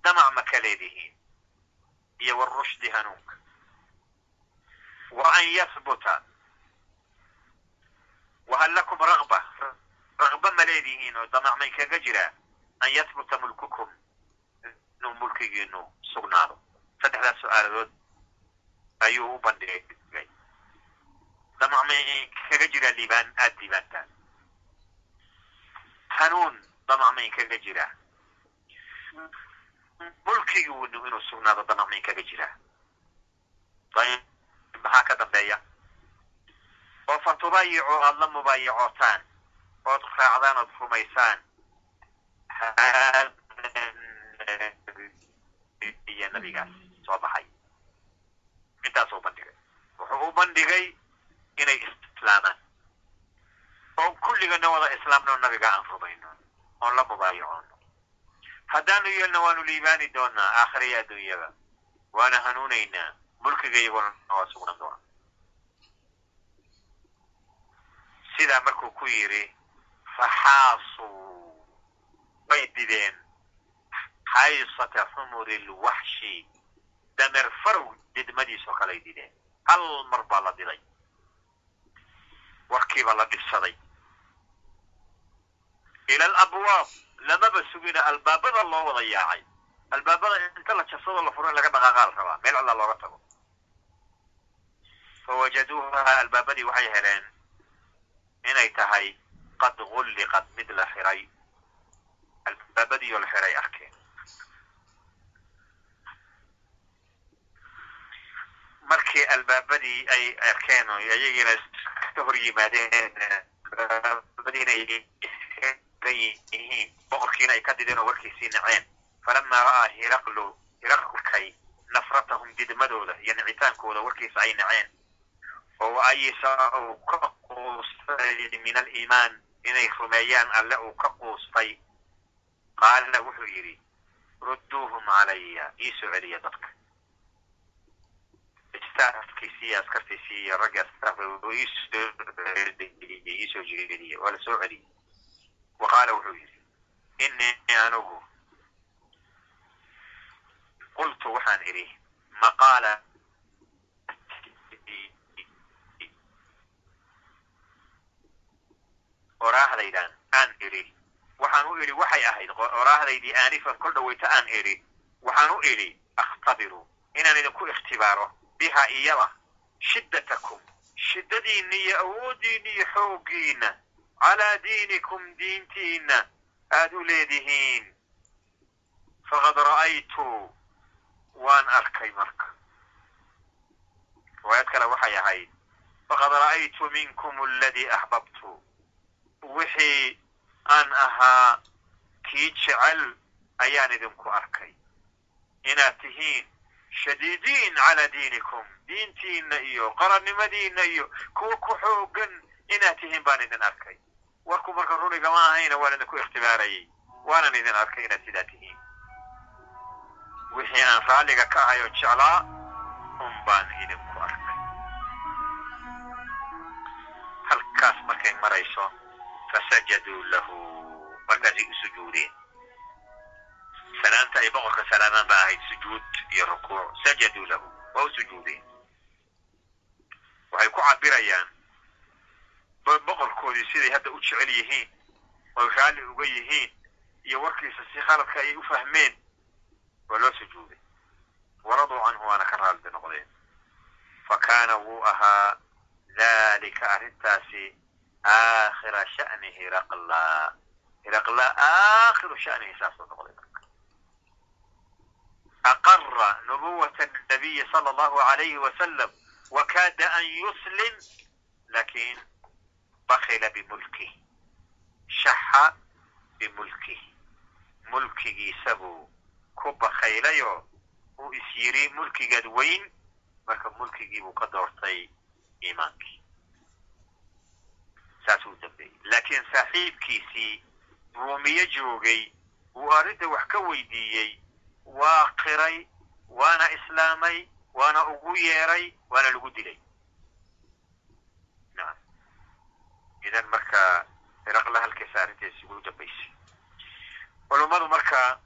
damac ma ka leedihiin. Iyo warushdi hanuunka. Wa an yahbuta wahal lakum raqba. Raqba ma leedihiin oo damac may kaga jiraa an yahbuta mulkukum. Inuu mulkigiinu sugnaado. Saddexdaas su'aaladood ayuu u bandhigay damac may kaga jiraa liibaan aada liibaantaan hanuun damac may kaga jiraa mulkigiinu inuu sugnaado damac may kaga jiraa maxaa ka dambeeya oo fa tubayicu aada la mubaayacootaan ood raacdaan ood rumaysaan nabigaas soo baxay intaasuu bandhigay wuxuu u bandhigay inay islaamaan oo kulligana wada islaamno nabiga aan rumayno oon la mubaayacoono haddaanu yeelna waanu liibaani doonaa aakhiriya adduunyada waana hanuunaynaa mulkiga iyagona waa sugnan doona sidaa markuu ku yidhi faxaasuu way dideen xaysata xumuri lwaxshi dameer farow didmadiisoo kaley dideen hal mar baa la diday warkiiba la dhibsaday ila alabwaab lamaba sugina albaabada loo wada yaacay albaabada inta la jabsado la furo in laga dhaqaaqaa la rabaa meel callaa looga tago fawajaduuha albaabadii waxay heleen inay tahay qad gulliqad mid la xiray albaabadiioo la xiray arkeen markii albaabadii ay arkeen oo ayagiina ka hor yimaadeen yihiin boqorkiina ay ka dideen oo warkiisii naceen. Falamaa ra'aa hiraqlu hiraqlkay nafratahum didmadooda iyo nicitaankooda warkiisa ay naceen. Oo ayisa uu ka quustay min aliimaan inay rumeeyaan alle uu ka quustay. Qaala wuxuu yidhi rudduuhum calaya ii soo celiya dadka staafkiisii iyo askartiisii iyo ragga staafka iisoo jeediye waa la celiyey wa qaala wuxuu yidhi inii qultu qultu waxaan idhi maqaala oraahdaydan aan idhi waxaan u idhi waxay ahayd oraahdaydii aanifan kol dhawayta aan idhi waxaan u idhi akhtabiru inaan idinku ikhtibaaro biha iyada shiddatakum shiddadiinna iyo awooddiinna iyo xooggiinna calaa diinikum diintiinna aad u leedihiin. Faqad ra'aytu waan arkay marka. Riwaayad kale waxay ahayd faqad ra'aytu minkum aladii axbabtu wixii aan ahaa kii jecel ayaan idinku arkay. Inaad tihiin shadiidiin calaa diinikum diintiinna iyo qarannimadiinna iyo kuwa ku xoogan inaad tihiin baan idin arkay warku marka runigama ahayna waan idinku ikhtibaarayay waanan idin arkay inaad sidaa tihiin wixii aan raalliga ka ahay oo jeclaa un baan idinku arkay halkaas markay marayso fasajaduu lahu markaasay u salaanta ay boqorka salaamaan ba ahayd sujuud iyo rukuuc sajaduu lahu waa u sujuudeen waxay ku cabirayaan boqorkoodii siday hadda u jecel yihiin oy raalli uga yihiin iyo warkiisa si khaladka ayay u fahmeen waa loo sujuuday waraduu canhu waana ka raalli noqdeen. Fa kaana wuu ahaa dalika arrintaasi aakhira sha'ni hiraqla hiraqla aakhiru sha'nihi saasuu noqday marka aqara nubuwata nabiyi sala allahu alayhi wasalam wakaada an yuslim laakiin bakila bimulkih shaxa bimulkih mulkigiisa buu ku bakaylayoo uu is yiri mulkigeed weyn marka mulkigii buu ka doortay iimaankii saas uu dambeeyey laakiin saaxiibkiisii ruumiye waa qiray waana islaamay waana ugu yeeray waana lagu dilay. Nacam idan marka hiraqla halkaasa arrintaasi ugu dambaysay culummadu marka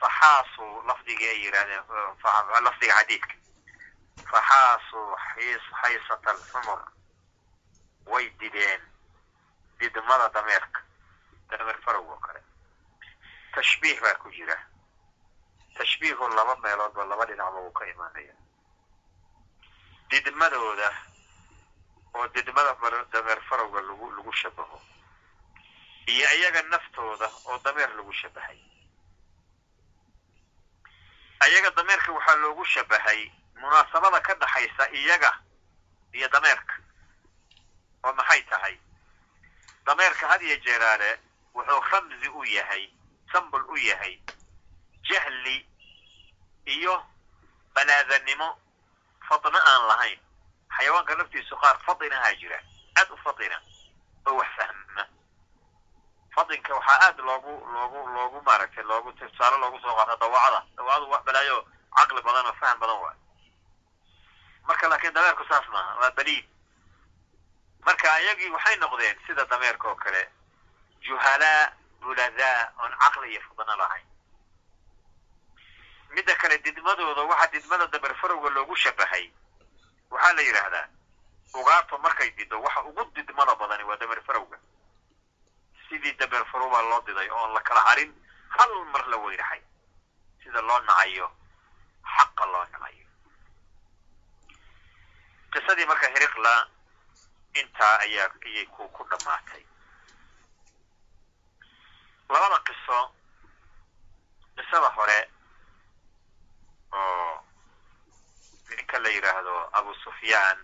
faxaasuu lafdigii ay yidhahdeen lafdiga xadiidka. Faxaasuu xaysata alxumur way dideen didmada dameerka. Dameer farow oo kale. Tashbiih baa ku jira tashbiihu laba meeloodba laba dhinacba uu ka imaanaya didmadooda oo didmada dameer farowga lagu lagu shabaho iyo iyaga naftooda oo dameer lagu shabahay ayaga dameerka waxaa loogu shabahay munaasabada ka dhaxaysa iyaga iyo dameerka oo maxay tahay dameerka had iyo jeeraale wuxuu ramzi u yahay sambol u yahay jahli iyo banaadanimo fadna aan lahayn. Xayawaanka laftiisu qaar fadinahaa jira. Aad u fadina oo wax fahma. Fadinka waxaa aad loogu loogu loogu maaragtay loogu tusaale loogu soo qaata dawacada dawacadu wax balaayo caqli badan oo faham badan waay. Marka laakiin dameerku saas maaha waa baliid. Marka ayagii waxay noqdeen sida dameerka oo kale juhalaa buladaa oon caqli iyo fadno lahayn midda kale didmadooda waxaa didmada dameer farowga loogu shabahay. Waxaa la yidhaahdaa ugaartu markay dido waxa ugu didmada badani waa dameer farowga sidii dameer farow baa loo diday oon la kala harin hal mar la weyraxay sida loo nacayo xaqa loo nacayo. Qisadii marka hiriqla intaa ayaa ayay ku ku dhammaatay labada qiso qisada hore oo ninka la yidhaahdo abu sufyaan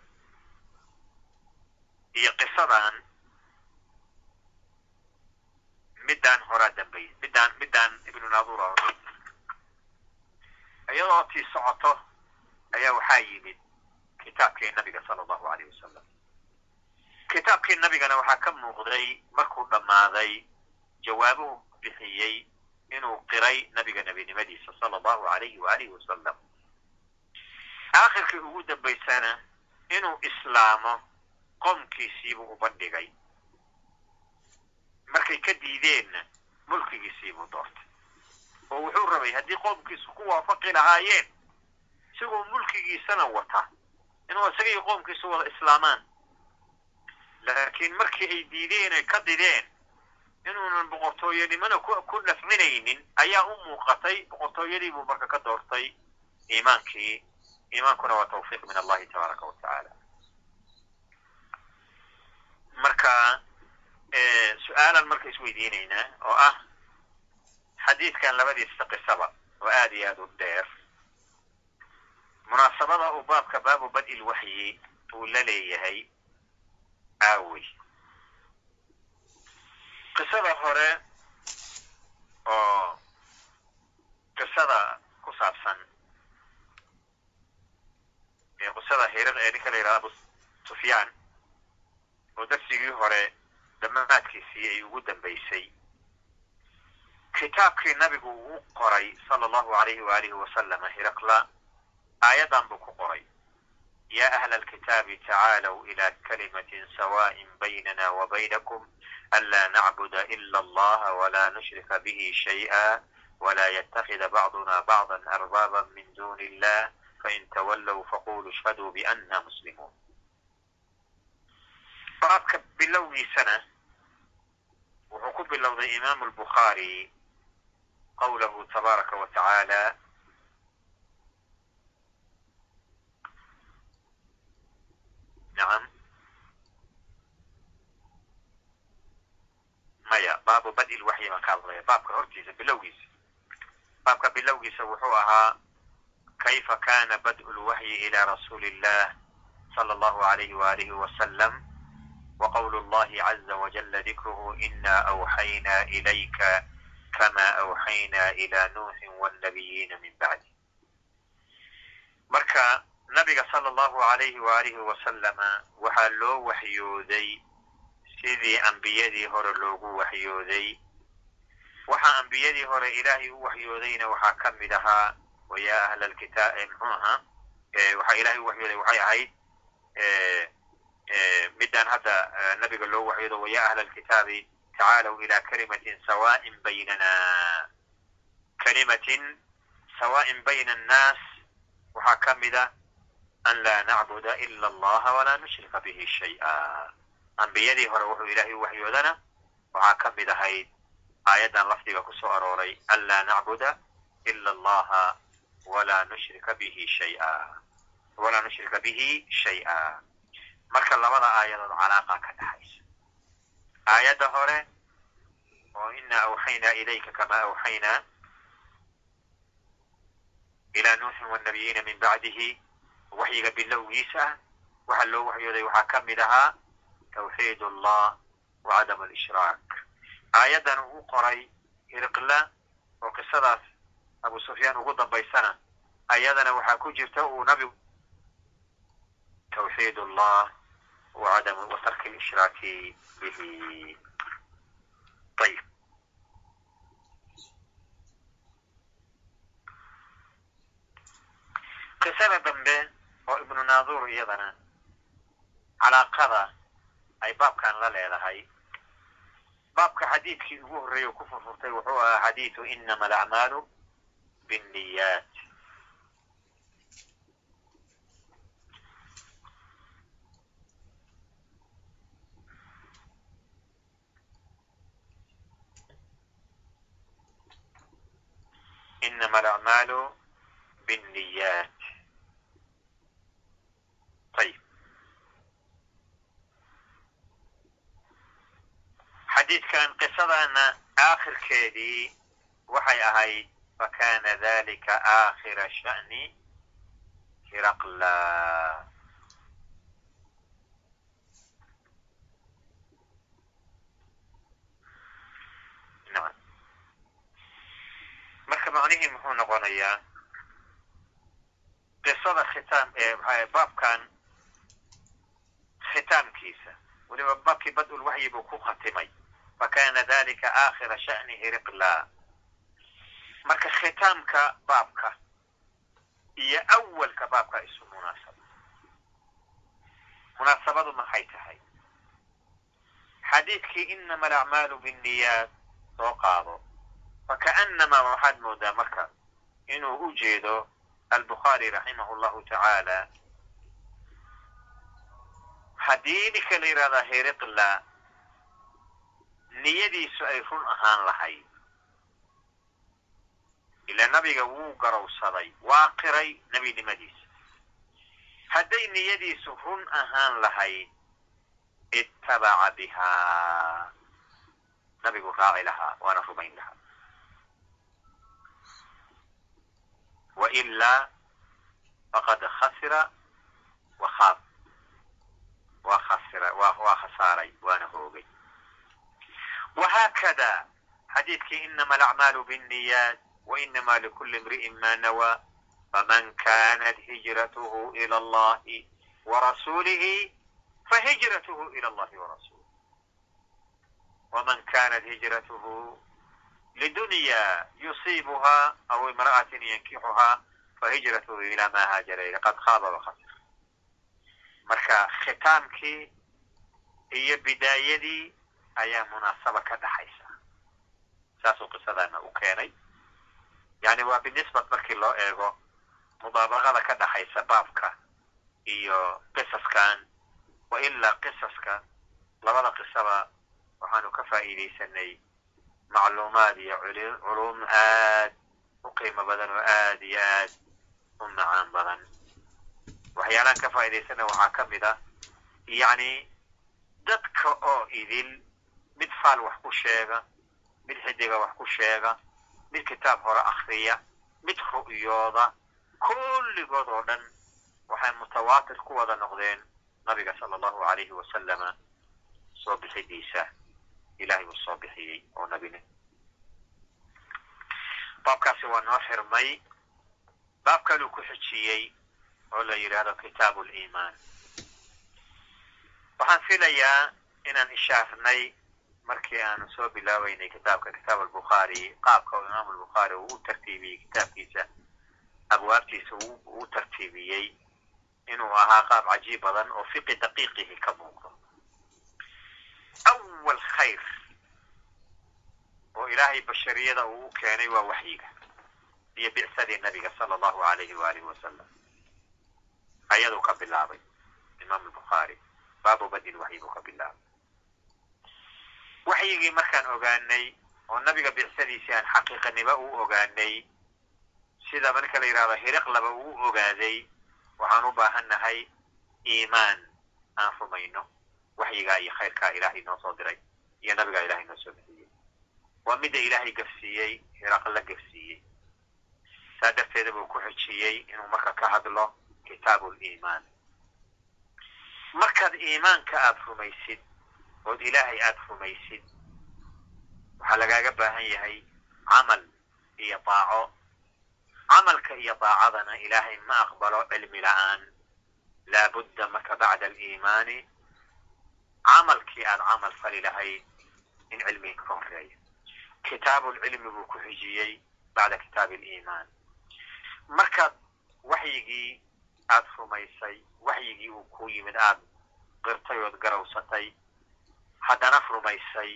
iyo qisadan middaan horaa dambay middaan middaan ibnu naadura iyadoo tii socoto ayaa waxaa yimid kitaabkii nabiga sala allahu alayh wasalam kitaabkii nabigana waxaa ka muuqday markuu dhammaaday jawaabuhu bixiyey inuu qiray nabiga nebinimadiisa sala allahu alayhi waalihi wasalam aakhirkii ugu dambaysana inuu islaamo qomkiisiibuu u bandhigay markay ka diideenna mulkigiisiibuu doortay oo wuxuu rabay haddii qoomkiisu ku waafaqi lahaayeen isagoo mulkigiisana wata inuu isagaiyo qoomkiisu wada islaamaan laakiin markii ay diideen ay ka dideen inuunan boqortooyanimona ku nafcinaynin ayaa u muuqatay boqortooyadii buu marka ka doortay iimaankii. Iimaankuna waa tawfiiq min allahi tabaaraka wa tacaala. Marka su'aalan marka isweydiinaynaa oo ah xadiidkan labadiisa qisaba oo aad iyo aad u dheer. Munaasabada uu baabka baabu bad'i lwaxyi uu la leeyahay aawey qisada hore oo qisada ku saabsan qisada hir ee ninka la yidhahda abu sufyaan oo darsigii hore dhammaadkiisii ay ugu dambaysay kitaabkii nabigu uu qoray sala allahu alayhi waalihi wasalama hiraqla aayadan buu ku qoray ya ahla alkitaabi tacaalow ila kalimatin sawa'in baynana wa baynakum anlaa nacbuda ila allaha walaa nushrika bihi shay'a walaa yatakida bacduna bacdan arbaaban min duni illah fain tawallow faquluu ishhaduu bianna muslimuun baabka bilowgiisana wuxuu ku bilowday imaamu albukhaari qawlahu tabaaraka wa tacaala nacam maya baabu badil waxyi baan ka hadlaya baabka hortiisa bilowgiisa. Baabka bilowgiisa wuxuu ahaa kayfa kana bad'u lwaxyi ila rasuuli illah sala allahu alayhi waalihi wasalam wa qawlu llahi caza wajala dikruhu ina awxayna ilayka kama awxayna ila nuuxin wnabiyiina min bacdi marka nabiga sala allahu alayhi waalihi wasalama waxaa loo waxyooday sidii ambiyadii hore loogu waxyooday. Waxaa ambiyadii hore ilaahay u waxyoodayna waxaa ka mid ahaa waya ahla lkitaab muxuu ahaa waxaa ilahay u waxyooday waxay ahayd midaan hadda nabiga loo waxyoodo waya ahla alkitaabi tacaalow ila kalimatin sawa'in baynana. Kalimatin sawa'in bayna annaas waxaa ka mida an laa nacbuda ila allaha walaa nushrika bihi shay'a ambiyadii hore wuxuu ilaahay u waxyoodana waxaa ka mid ahayd aayaddan lafdiga ku soo arooray an laa nacbuda ila allaha walaa nushrika bihi shay'a. Walaa nushrika bihi shay'a. Marka labada aayadood calaaqa ka dhaxaysa aayadda hore oo inaa awxaynaa ilayka kama awxaynaa ilaa nuuxin wanabiyiina min bacdihi. Waxyiga bilowgiisa waxaa loo waxyooday waxaa ka mid ahaa tawxiid allah wa cadam alishraak. Aayaddan uu qoray hiriqla oo qisadaas abu sufyaan ugu dambaysana ayadana waxaa ku jirta uu nabigu tawxiid allah wa tarki lishraaki bihi. Ayb qisada dambe oo ibnu naadur iyadana calaaqada ay baabkan la leedahay. Baabka xadiidkii ugu horreeya ku furfurtay wuxuu ahaa xadiidu inama alacmaalu binniyaat inama alacmaalu binniyaat xadiidkan qisadana aakhirkeedii waxay ahayd fakana dalika aakhira sha'ni hiraqla. Marka macnihii muxuu noqonayaa qisada khitaam ee baabkan khitaamkiisa weliba baabkii bad ulwaxyi buu ku khatimay fakana dalika aakhira sha'ni hiriqla marka khitaamka baabka iyo awalka baabka isu munaasaba munaasabadu maxay tahay xadiidkii inama alacmaalu binniyaat soo qaado fakaannamaa waxaad moodaa marka inuu u jeedo albukhaari raximahu llahu tacaala haddii ninka la yidhahdaa heriqla niyadiisu ay run ahaan lahayd. Ila nabiga wuu garowsaday waa qiray nebinimadiisa hadday niyadiisu run ahaan lahayd ittabaca bihaa nabigu raaci lahaa waana rumayn lahaa. Wailaa faqad khasira waa khasira waa khasaaray waana hoogay wahaakada xadiidkii inama alacmaalu binniyaat wainama likuli imri'in ma nawaa faman kanat hijratuhu ila allahi warasuulihi fahijratuhu ila allahi warasuulih waman kanat hijratuhu lidunya yusiibuha aw imra'atin yankixuhaa fahijratuhu ila ma haajara ila qad khaaba wakasir marka khitaamkii iyo bidaayadii ayaa munaasaba ka dhaxaysa. Saasuu qisadana u keenay. Yani waa binisbat markii loo eego mudaabaqada ka dhaxaysa baabka iyo qisaskan wa ilaa qisaska labada qisaba waxaanu ka faa'iidaysanay macluumaad iyo culuum aad u qiimo badan oo aad iyo aad u macaan badan. Waxyaalaan ka faa'idaysana waxaa ka mid ah yacni dadka oo idil mid faal wax ku sheega mid xidiga wax ku sheega mid kitaab hore akriya mid ru'yooda kulligood oo dhan waxay mutawaatir ku wada noqdeen nabiga sala allahu alayhi wasalama soo bixidiisa ilahay uu soo bixiyey oo nabine baabkaasi waa noo xirmay. Baab kaluu ku xijiyey oo la yidhaahdo kitaabu liimaan waxaan filayaa inaan ishaarnay markii aanu soo bilaabeynay kitaabka kitaab albukhaari qaabka oo imaam albukhaari uu u tartiibiyey kitaabkiisa abwaabtiisa uu tartiibiyey inuu ahaa qaab cajiib badan oo fiqi daqiiqihi ka muuqdo awal khayr oo ilaahay bashariyada uu u keenay waa waxyiga iyo bicsadii nabiga sala allahu alayhi waalihi wasalam ayaduu ka bilaabay imaam albukhaari baabu badil waxyi buu ka bilaabay waxyigii markaan ogaanay oo nabiga bicsadiisii aan xaqiiqanimo u ogaanay sida marka la yidhahdo hiriqlaba uu ogaaday waxaan u baahannahay iimaan aan rumayno waxyigaa iyo khayrkaa ilaahay noo soo diray iyo nabigaa ilahay noo soo bixiyey. Waa midda ilaahay gafsiiyey hiraqla gafsiiyey. Saa darteeda buu ku xijiyey inuu marka ka hadlo kitaabu liimaan markaad iimaanka aada rumaysid ood ilaahay aada rumaysid waxaa lagaaga baahan yahay camal iyo daaco camalka iyo daacadana ilaahay ma aqbalo cilmi la'aan. Laabudda marka bacda aliimaani. Camalkii aada camal fali lahayd in cilmiga ka horeeyo kitaabulcilmi buu ku xijiyey bacda kitaabi aliimaan. Markaad waxyigii aada rumaysay waxyigii uu ku yimid aada qirtay ood garawsatay haddana rumaysay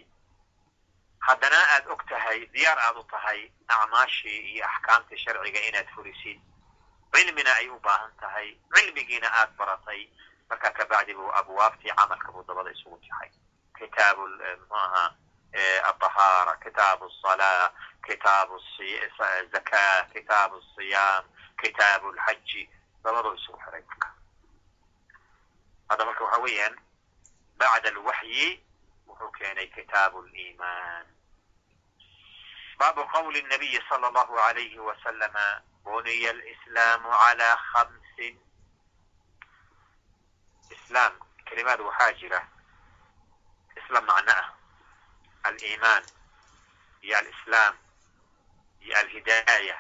haddana aada og tahay diyaar aad u tahay acmaashii iyo axkaamtii sharciga inaad fulisid. Cilmina ay u baahan tahay cilmigiina aad baratay. Marka kabacdi buu abwaabtii camalka buu dabada isugu jaxay kitaab eh, mxu aha eh, kitaabu kitaab salaa kitaab zaka kitaab siyaam kitaab lxaji dabadoo isugu xiray marka. Hadda marka waxa weeyaan bacd alwaxyi wuxuu keenay kitaabu liimaan baabu qawli nabiyi sala allahu alayhi wasalama buniya alislaamu calaa khamsin islaam kelimaad waxaa jira isla macno ah aliimaan iyo alislaam iyo alhidaaya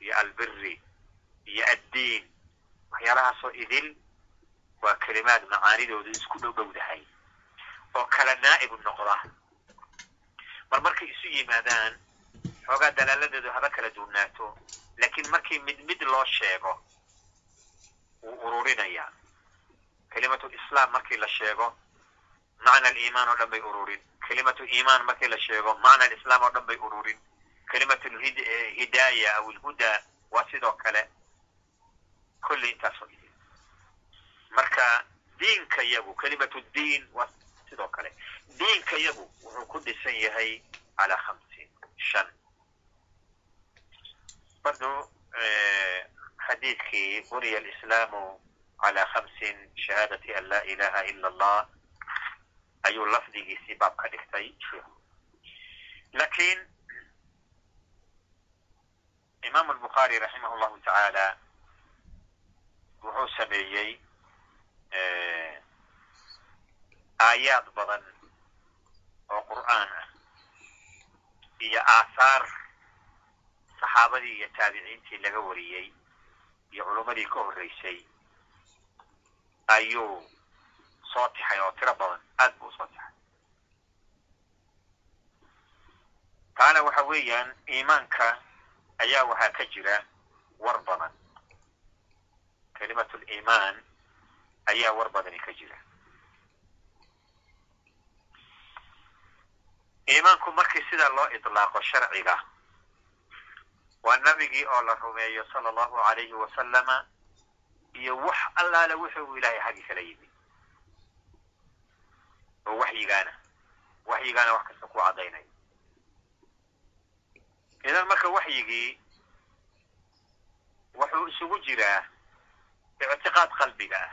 iyo albiri iyo addiin waxyaalahaasoo idil waa kelimaad macaanidoodu isku dhow dhowdahay oo kala naa'ib noqda. Mar markay isu yimaadaan xoogaa dalaaladeedu haba kala duwnaato laakiin markii mid mid loo sheego wuu ururinayaa kelimatu islaam markii la sheego macna aliimaan oo dhan bay ururin kelimatu iimaan markii la sheego macna alislaam oo dhan bay ururin kelimatu lhidaaya aw ilhudaa waa sidoo kale kulli intaasoo marka diinka yagu kelimatu diin sidoo kale diinka yagu wuxuu ku dhisan yahay calaa hamsiin shan bardu xadiidkii buniya alislaamu calaa hamsin shahaadati an laa ilaha ila allah ayuu lafdigiisii baab ka dhigtay lakiin imaamu albukhaari raximah llahu tacaala wuxuu sameeyey aayaad badan oo qur'aan ah iyo aahaar saxaabadii iyo taabiciintii laga wariyey iyo culummadii ka horreysay ayuu soo tixay oo tiro badan aad buu u soo tixay taana waxa weeyaan iimaanka ayaa waxaa ka jira war badan. Kalimatul iimaan ayaa war badani ka jira iimaanku markii sidaa loo idlaaqo sharciga. Waa nabigii oo la rumeeyo sala allahu alayhi wasalama iyo wax allaale wuxuu ilaahay xaggi kala yimid. Oo waxyigaana. Waxyigaana wax kasta ku caddaynaya idan marka waxyigii wuxuu isugu jiraa ictiqaad qalbiga ah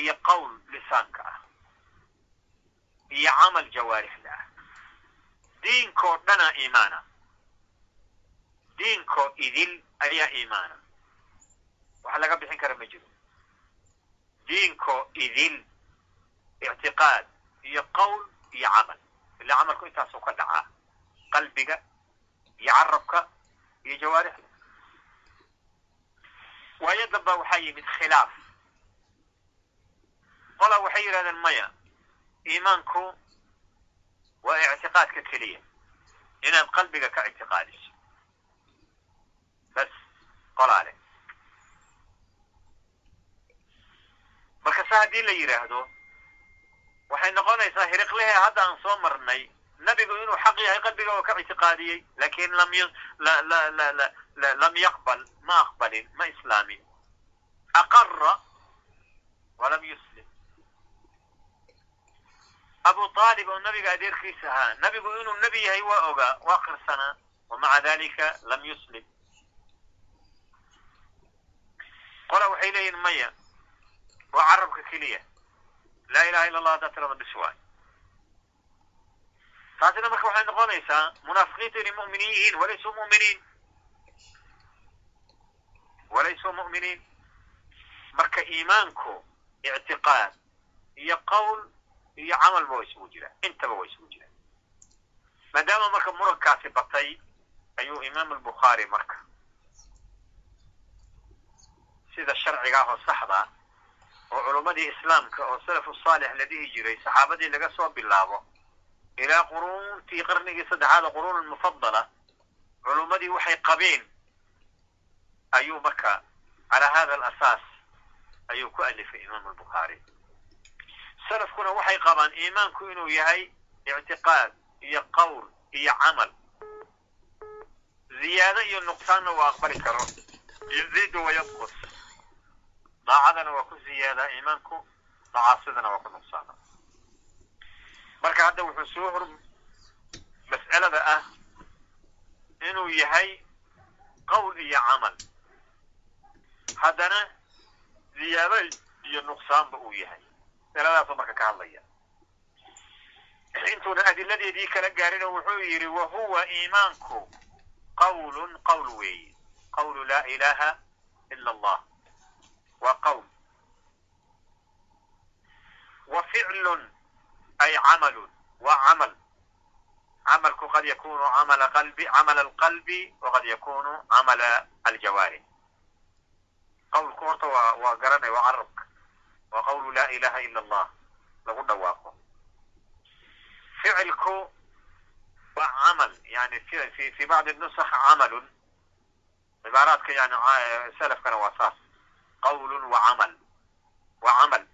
iyo qowl lisaanka ah iyo camal jawaarixda ah. Diinkoo dhana iimaana. Diinkoo idil ayaa iimaana. Wax laga bixin kara ma jiro. Diinkoo idil ictiqaad iyo qowl iyo camal. Ila camalku intaasuu ka dhacaa qalbiga iyo carabka iyo jawaarixda. Waayo damba waxaa yimid khilaaf. Qola waxay yidhahdeen maya iimaanku waa ictiqaadka keliya inaad qalbiga ka ictiqaadiso bas qolaale marka se haddii la yidhaahdo waxay noqonaysaa hiriqlehe hadda aan soo marnay nabigu inuu xaq yahay qalbiga oo ka ictiqaadiyey laakiin lam lam yaqbal ma aqbalin ma islaamin aqara walam yuslim abu aalib oo nabiga adeerkiisa ahaa. Nabigu inuu nebi yahay waa ogaa waa qirsanaa wamaca dalika lam yuslim qola waxay leeyihiin maya waa carabka keliya. Laa ilaha illa allah haddaa tirada bis waay. Taasina marka waxay noqonaysaa munaafiqiintu inay mu'miniin yihiin walaysuu mu'miniin. Walaysuu mu'miniin. Marka iimaanku ictiqaad iyo qowl iyo camalba waa isugu jiraan intaba waa isugu jiraan maadaama marka murankaasi batay ayuu imaam albukhaari marka sida sharcigaah oo saxda oo culummadii islaamka oo salafu saalix la dhihi jiray saxaabadii laga soo bilaabo ilaa quruuntii qarnigii saddexaad oo quruun mufadala culummadii waxay qabeen ayuu marka calaa hada alasaas ayuu ku alifay imaam albukhaari salafkuna waxay qabaan iimaanku inuu yahay ictiqaad iyo qowl iyo camal. Ziyaado iyo nuqsaanna waa aqbali karo yaziidu wayanqus daacadana waa ku ziyaadaa iimaanku macaasidana waa ku nuqsaana marka hadda wuxuu soo hor mas'alada ah inuu yahay qowl iyo camal. Haddana ziyaado iyo nuqsaanba uu yahay masaladaasuu marka ka hadlaya. Intuuna adiladeedii kala gaarin oo wuxuu yidhi wa huwa iimaanku qawlun qowl weeye. Qawlu laa ilaha ila allah. Waa qowl wa ficlun ay camalun. Waa camal. Camalku qad yakunu camala qalbi camala alqalbi waqad yakunu camala aljawaarih qawlku horta waa waa garanay waa carabka waa qawlu laa ilaha ila allah lagu dhawaaqo ficilku waa camal yani fi fi bacdi nusakh camalun cibaaraadka yani salafkana waa saas qawlun wa camal waa camal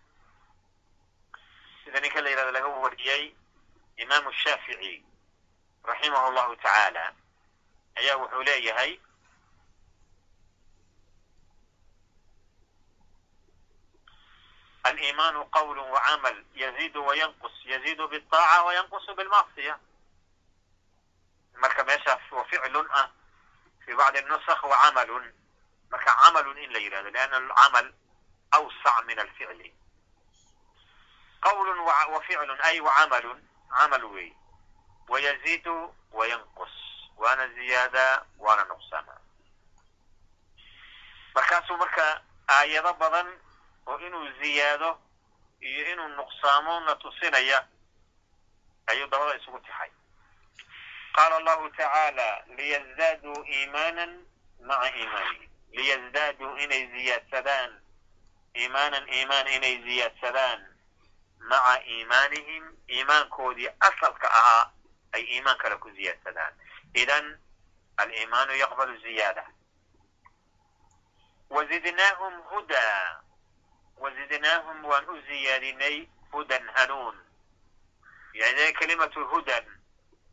sida ninka la yidhahdo laga wariyey imaamu shaafici raximahu llahu tacaala ayaa wuxuu leeyahay aliimaanu qawl wacamal yaziidu wayanqus yaziidu biaaca wayanqusu bilmacsiya marka meeshaas wa ficlun ah fi bacdi nusakh wacamalun marka camalun in la yidhahdo lianna alcamal awsac min alficli qawlun wa ficlun ay wacamalun camal weey wayaziidu wayanqus waana ziyaada waana nuqsaana markaasuu marka aayado badan oo inuu ziyaado iyo inuu nuqsaamo na tusinaya ayuu dabada isugu tixay qaala allahu tacaala liyazdaaduu iimaanan maca iimaanihim liyazdaaduu inay ziyaadsadaan iimaanan iimaan inay ziyaadsadaan maca iimaanihim iimaankoodii asalka ahaa ay iimaan kale ku ziyaadsadaan idan aliimaanu yaqbalu ziyaada wazidnaahum hudaa wazidnaahum waan u ziyaadinay hudan hanuun yani kelimatu hudan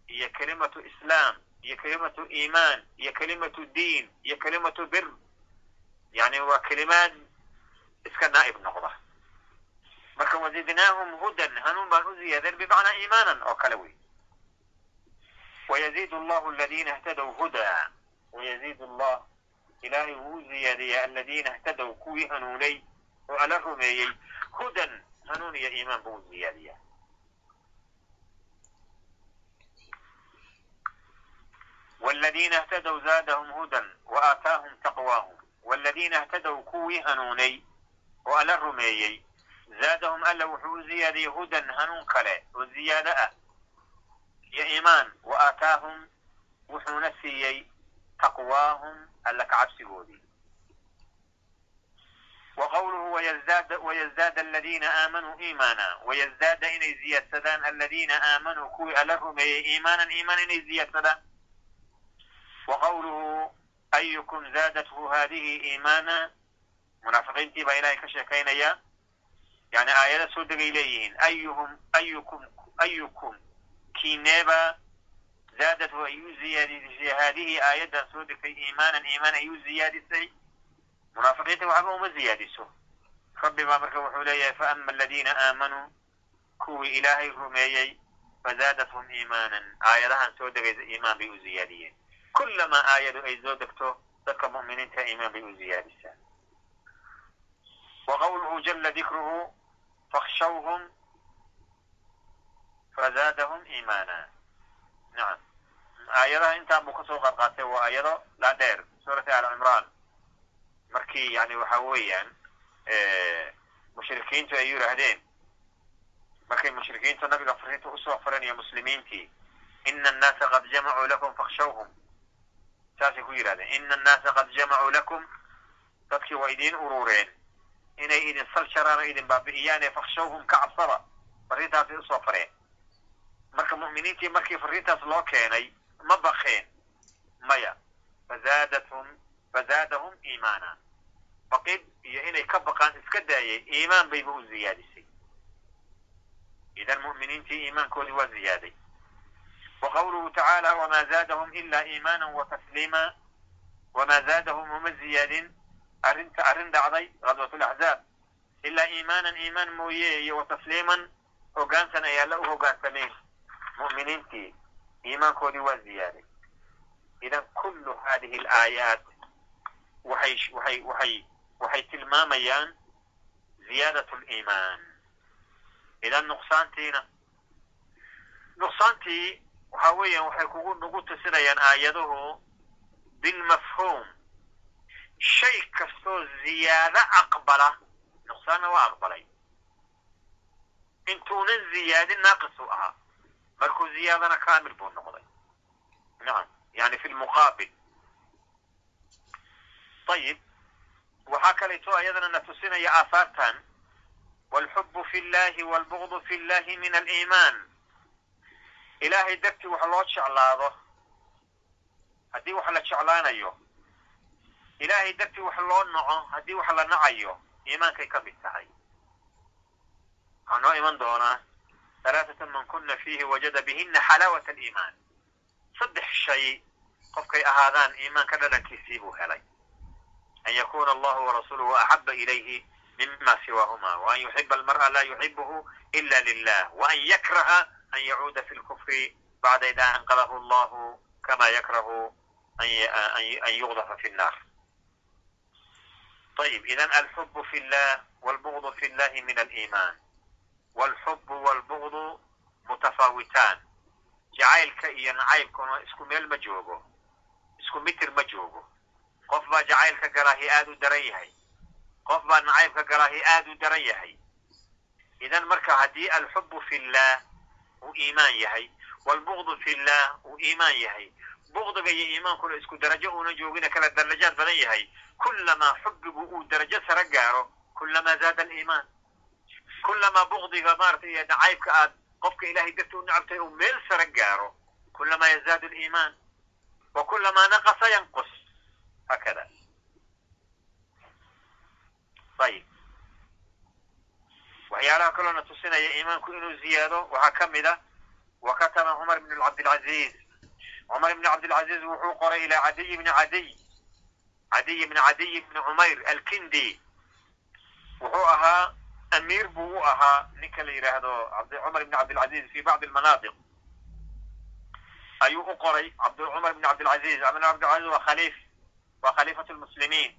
iyo kelimatu islaam iyo kelimatu iimaan iyo kelimatu diin iyo kelimatu bir yani waa kelimaad iska naa'ib noqda marka wazidnaahum hudan hanuun baan u ziyaadin bimacnaa iimaanan oo kale wey aladiina اhtadow hudaa wayaziid allah ilaahay wuu u ziyaadiyaa aladiina اhtadow kuwii hanuunay oo ala rumeeyey hudan hanuun iyo iimaan buu ziyaadiyaa wladiina اhtadow zaadahum hudan waaataahum taqwaahum wladiina اhtadow kuwii hanuunay oo ala rumeeyey zaadahum alla wuxuu u ziyaadiyey hudan hanuun kale oo ziyaado ah iyo iimaan wa aataahum wuxuuna siiyey taqwaahum alla ka qawluhu wayazdaada aladiina aamanuu iimaana wayazdaada inay ziyaadsadaan aladiina aamanuu kuwii alla rumeeyey iimaanan iimaan inay ziyaadsadaan wa qawluhu ayukum zaadathu haadihi iimaana munaafiqiintii baa ilahay ka sheekaynaya yani aayada soo degay leeyihiin ayuhum ayukum ayukum kiineeba zaadathu ay u ziyaadisay haadihii aayaddan soo degtay iimaanan iimaan ay u ziyaadisay munaafiqiinta waxba uma ziyaadiso rabbi baa marka wuxuu leeyahay faama aladiina aamanuu kuwii ilaahay rumeeyey fazaadathum iimaanan aayadahan soo degaysa iimaan bay u ziyaadiyeen kullamaa aayadu ay soo degto dadka mu'miniinta iimaan bay u ziyaadisaa wa qawluhu jala dikruhu fakshawhum fazaadahum iimaana nacam aayadaha intaan buu ka soo qaadqaatay waa aayado dhaadheer suurati al cimraan markii yani waxa weeyaan mushrikiintu ay yidhaahdeen markay mushrikiintu nabiga fariinta u soo faranayo muslimiintii ina annaasa qad jamacuu lakum fakshawhum saasay ku yidhahdeen ina annaasa qad jamacuu lakum. Dadkii waa idiin urureen inay idin sal jaraan oo idin baabi'iyaane fakshawhum ka cabsada fariintaasay u soo fareen. Marka mu'miniintii markii fariintaas loo keenay ma bakeen maya fazaadathum fazaadahum iimaana baqid iyo inay ka baqaan iska daayay iimaan bayba u ziyaadisay idan mu'miniintii iimaankoodii waa ziyaaday wa qawluhu tacaala wamaa zaadahum ila iimaana wa tasliima wamaa zaadahum uma ziyaadin arrinta arrin dhacday ghadwat laxzaab ilaa iimaanan iimaan mooye iyo wa tasliiman hogaansan ay alla u hogaansameen mu'miniintii iimaankoodii waa ziyaaday idan kullu hadihi alaayaat waxay waxay waxay waxay tilmaamayaan ziyaadat liimaan idan nuqsaantiina. Nuqsaantii waxa weeyaan waxay kugu nagu tusinayaan aayaduhu bilmafhuum shay kastoo ziyaado aqbala nuqsaanna waa aqbalay. Intuunan ziyaadin naaqis u ahaa. Markuu ziyaadana kaamil buu noqday. Nacam yani fi lmuqaabil ayib waxaa kaleeto ayadana na tusinaya aahaartan walxubu fi llahi walbugdu fi llahi min aliimaan ilaahay dartii wax loo jeclaado haddii wax la jeclaanayo ilaahay dartii wax loo naco haddii wax la nacayo iimaankay ka mid tahay waxaa noo iman doonaa alaaatan man kuna fiihi wajada bihina xalaawat aliimaan saddex shay qofkay ahaadaan iimaanka dhadhankiisii buu helay an yakuna allahu warasuuluhu axaba ilayhi mima siwaahuma waan yuxiba almar'a laa yuxibuhu ila lilah waan yakraha an yacuuda fi lkufri bacda ida anqadahu allahu kama yakrahu an yuqdafa fi nnar ayib idan alxubu fi llah walbugdu fi llahi min aliiman walxubu walbugdu mutafaawitaan jacaylka iyo nacaybkuna isku meel ma joogo isku mitir ma joogo qof baa jacaylka galaahi aad u daran yahay. qof baa nacaybka galaahi aad u daran yahay. idan marka haddii alxubu fi llah uu iimaan yahay walbugdu fi llah uu iimaan yahay. bugdiga iyo iimaankuna isku darajo uuna joogina kala darajaad badan yahay. kullamaa xubbigu uu darajo sare gaaro kullamaa zaada aliimaan. kullamaa bugdiga maarata iyo nacaybka aad qofka ilahay darti u nacabtay uu meel sare gaaro kullamaa yazaadu aliimaan. wa kullamaa naqasa yanqus hakada ayib waxyaalaha kaloona tusinaya iimaanku inuu ziyaado waxaa ka mid a wa kataba cumar bn cabdilcaziz cumar ibn cabdilcaziz wuxuu qoray ilaa cadiy bni cadiy cadiy bni cadiy bni cumayr alkindi. Wuxuu ahaa amiir buu u ahaa ninka la yidhaahdo cumar ibn cabdilcaziz fi bacdi almanaatiq ayuu u qoray cumar ibn ibn cabdilcaziz waa khaliif waa khaliifatu lmuslimiin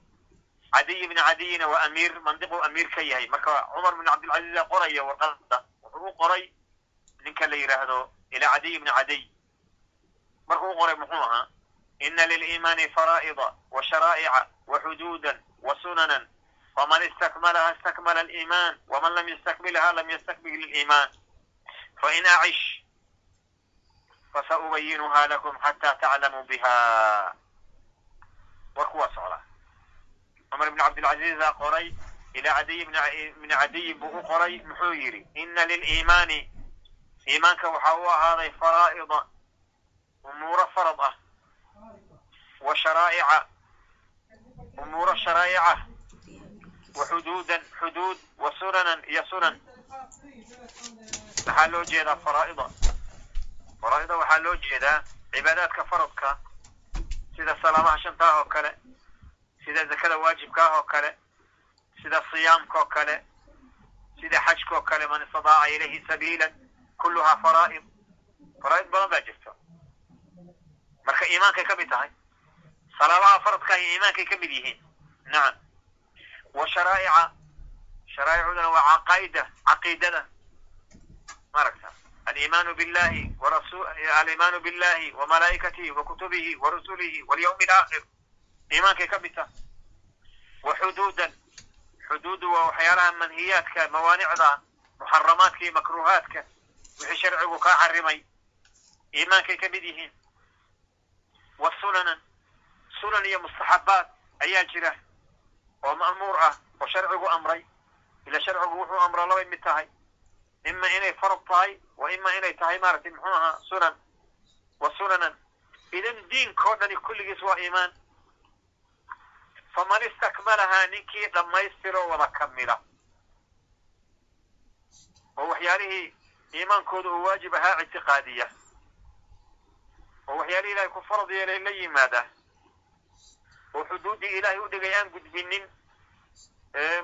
cadiy bni cadiyina waa amiir mandiquu amiir ka yahay marka cumar bn cabdilcaziz qoraya warqada wuxuu u qoray ninka la yidhaahdo ilaa cadiy bni cadiy markuu u qoray muxuu ahaa ina liliimaani faraa'ida wa sharaa'ica wa xuduudan wa sunanan faman istakmalaha istakmala aliiman waman lam yastakmilha lam yastakmil iliiman fain acish fasaubayinuha lakum xata taclamuu biha warku waa socdaa cumar ibn cabdilcaziizaa qoray ilaa cadiy bni cadiy buu u qoray muxuu yidhi ina liliimaani iimaanka waxaa u ahaaday faraa'ida umuuro farad ah wa sharaa'ica umuuro sharaa'ica wa xuduudan xuduud wa sunanan iyo sunan maxaa loo jeedaa faraa'ida faraa'ida waxaa loo jeedaa cibaadaadka faradka sida salaamaha shantaah oo kale sida zakada waajibkaah oo kale sida siyaamka oo kale sida xajka oo kale man istadaaca ilayhi sabiila kulluhaa faraa'id faraa'id badan baa jirta marka iimaankay ka mid tahay salaamaha faradka iyo iimaankay ka mid yihiin nacam wa sharaa'ica sharaa'icuduna waa caqaa'ida caqiidada maaragta aliimaanu billahi aliimaanu billahi wa malaa'ikatihi wa kutubihi wa rusulihi walyawmi alaakhir iimaankay ka mid tahay wa xuduudan xuduudu waa waxyaalaha manhiyaadka mawaanicda muxaramaadka iyo makruuhaadka wixii sharcigu kaa xarimay iimaankay ka mid yihiin wa sunanan sunan iyo mustaxabaad ayaa jira oo ma'muur wa ima inay tahay maaragtay muxuu ahaa sunan wa sunanan idan diinkao dhani kulligiis waa iimaan faman istakmalahaa ninkii dhammaystiroo wada kamila oo waxyaalihii iimaankooda uu waajib ahaa ictiqaadiya oo waxyaalihii ilahay ku farad yeelay la yimaada oo xuduuddii ilaahay u dhigay aan gudbinin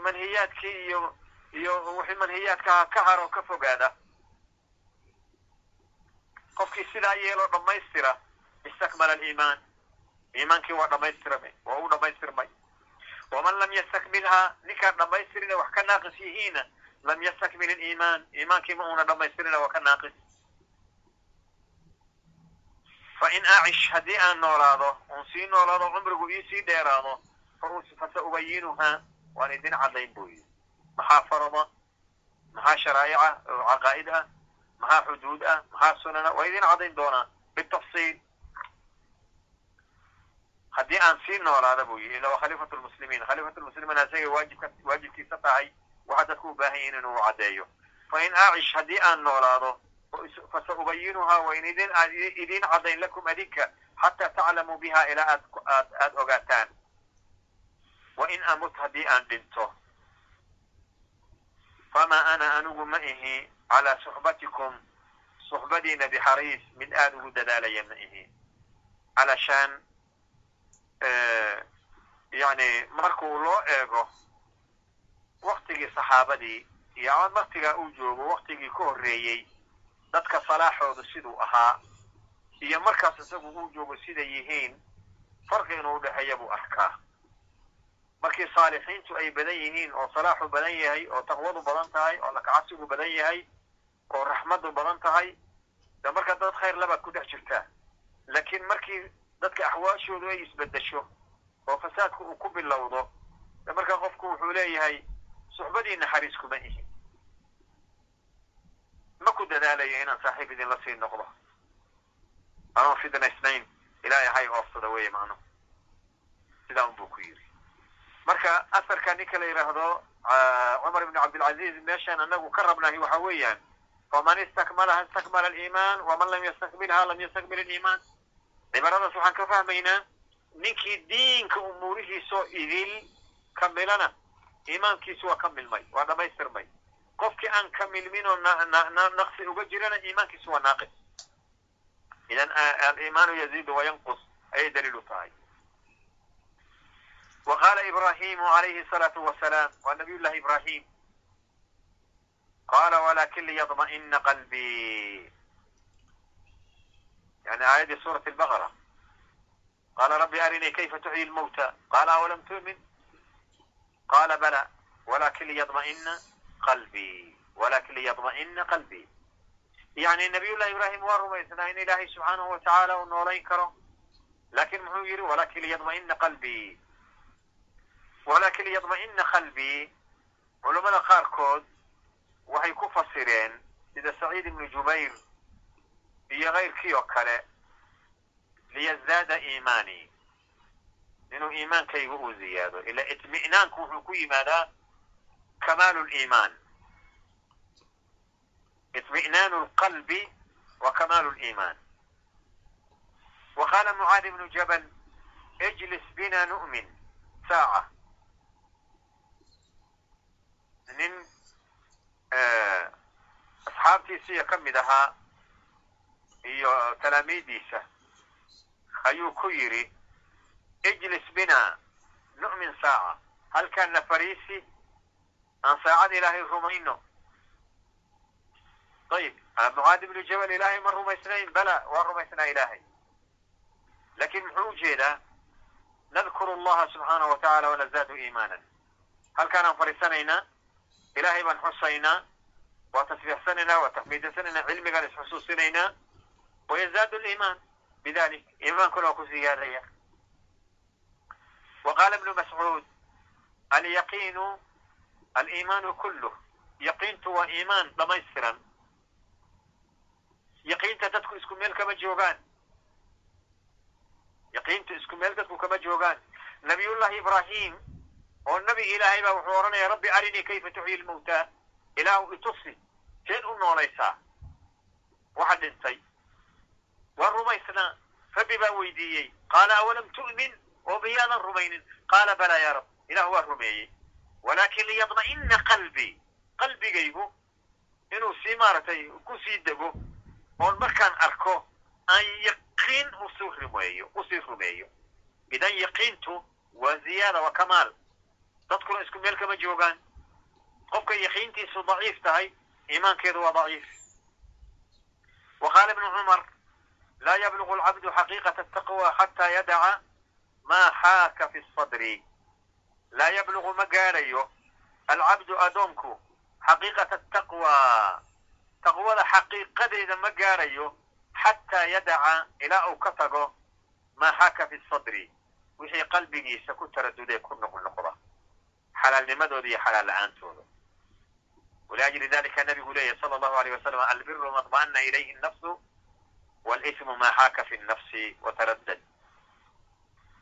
manhiyaadkii iyo iyo wixii manhiyaadka ka haro ka fogaada qofkii sidaa yeeloo dhammaystira istakmala aliimaan. Iimaankii waa dhammaystirmay waa uu dhammaystirmay. Waman lam yastakmilhaa ninkaan dhammaystirina wax ka naaqis yihiina lam yastakmil iliimaan iimaankii ma uuna dhammaystirina waa ka naaqis. Fa in acish haddii aan noolaado oon sii noolaado cumrigu ii sii dheeraado fasa ubayinuhaa waan idin caddayn buu yidhi maxaa farada? Maxaa sharaa'ica? Oo caqaa'id ah maxaa xuduud ah maxaa sunana waa idin caddayn doonaa bitafsiil haddii aan sii noolaada buu yidhi ila waa lmuslimiin khaliifatu lmuslimiin asagay waajibka waajibkiisa tahay waxaa dadku u baahan yihiin inuu caddeeyo fa in acish haddii aan noolaado fasa ubayinuhaa wayn idin idin caddayn lakum adinka xataa taclamuu biha ilaa aad aad aad ogaataan wa in amut haddii aan dhinto famaa ana anigu ma ihi calaa suxbatikum suxbadiina bixariis mid aada ugu dadaalaya ma ihi calashaan yani markuu loo eego waktigii saxaabadii iyo ama waktigaa uu joogo waktigii ka horreeyey dadka salaaxoodu siduu ahaa iyo markaas isagu uu joogo siday yihiin farqi inuu udhexeeya buu arkaa markii saalixiintu ay badan yihiin oo salaaxu badan yahay oo taqwadu badan tahay oo lakacabsigu badan yahay oo raxmadu badan tahay de marka dad khayr labaad ku dhex jirtaa laakiin markii dadka axwaashoodu ay isbedesho oo fasaadku uu ku bilowdo de marka qofku wuxuu leeyahay suxbadii naxariis kuma ihin ma ku dadaalayo inaan saaxiib idinla sii noqdo? Anoo fidnaysnayn ilaahay hay oofsada weeye macnuhu sidaa un buu ku yidhi. Marka asarka ninka la yidhaahdo cumar ibn cabdilcaziz meeshaan anagu ka rabnahay waxa weeyaan faman istakmalaha istakmala aliimaan waman lam yastakmilha lam yastakmil aliimaan cibaaradaas waxaan ka fahmaynaa ninkii diinka umuurihiisoo idil kamilana iimaankiisu waa ka milmay waa dhamaystirmay qofkii aan ka milmin oo naqsi uga jirana iimaankiisu waa naaqis idan aliimaanu yaziidu wayanqus ayay daliil tahay wa qaala ibrahimu alayhi salaatu wasalaam waa nabiy llahi ibrahim qala walakin liyadma'ina qalbii yani aayaddii suurati albaqara qala rabbi arinii kayfa tuxyi lmawta qala awalam tu'min qala bala walakin liyadma'ina qalbii walakin liyadma'ina qalbii yani nabiy llahi ibrahim waa rumaysnaa in ilaahay subxaanahu wa uu noolayn karo laakiin muxuu yidhi walakin liyadma'ina qalbii walakin liyadma'ina qalbii culamada qaarkood waxay ku fasireen sida saciid ibnu jubayr iyo kayrkii oo kale liyazdaada iimaani. Inuu iimaankayga uu ziyaado ila itmi'naanku wuxuu ku yimaadaa kamaalu liimaan itmi'naanu lqalbi wa kamaalu liimaan wa qaala mucaad ibnu jabal ijlis bina nu'min saaca. Nin asxaabtiisiiyo ka mid ahaa iyo talaamiidiisa ayuu ku yidhi ijlis bina nu'min saaca. Halkaana fariisi aan saacad ilaahay rumayno. Ayib mucaad ibnu jabal ilaahay ma rumaysnayn? Bala waa rumaysnaa ilaahay. Lakin muxuu u jeedaa nadkuru allaha subxaanahu wa tacala wanazaadu iimaanan. Halkaanaan fadhiisanaynaa ilaahay baan xusaynaa waa tasbiixsanaynaa waa taxmiidansanaynaa cilmigaan isxusuusinaynaa wayazaadu liimaan bidalik iimaankuna waa ku siyaadaya wa qaala ibnu mascuud alyaqiinu aliimaanu kulluh yaqiintu waa iimaan dhamaystiran yaqiinta dadku isku meel kama joogaan yaqiintu isku meel dadku kama joogaan nabiyullahi ibrahim oo nabi ilaahay baa wuxuu odhanaya rabbi arinii kayfa tuxyi lmawtaa ilaahu itusi seen u noolaysaa. Waxa dhintay. Waa rumaysnaa. Rabbi baa weydiiyey. Qaala awalam tu'min? Oo miyaadan rumaynin. Qaala balaa ya rab ilah waa rumeeyey. Walakin liyadma'ina qalbii qalbigaygu inuu sii maaragtay ku sii dego oon markaan arko aan yaqiin u sii rumeeyo u sii rumeeyo. Idan yaqiintu waa ziyaada waa kamaal dadkuna isku meel kama joogaan. Qofka yaqiintiisu daciif tahay iimaankeedu waa daciif. Wa qaala ibnu cumar laa yablugu alcabdu xaqiiqata ataqwa xataa yadaca maa xaaka fi sadri. Laa yablugu ma gaadhayo alcabdu adoonku xaqiiqata ataqwa taqwada xaqiiqadeeda ma gaadhayo xataa yadaca ilaa uu ka tago maa xaaka fi sadri. Wixii qalbigiisa ku taradudee ku noqnoqda xalaalnimadooda iyo xalaal la'aantooda waliajli dalika nabigu leeyahy sala allahu alayh wasalam albiru maطma'ana ilayhi nafsu walismu maa xaaka fi nafsi wataraddad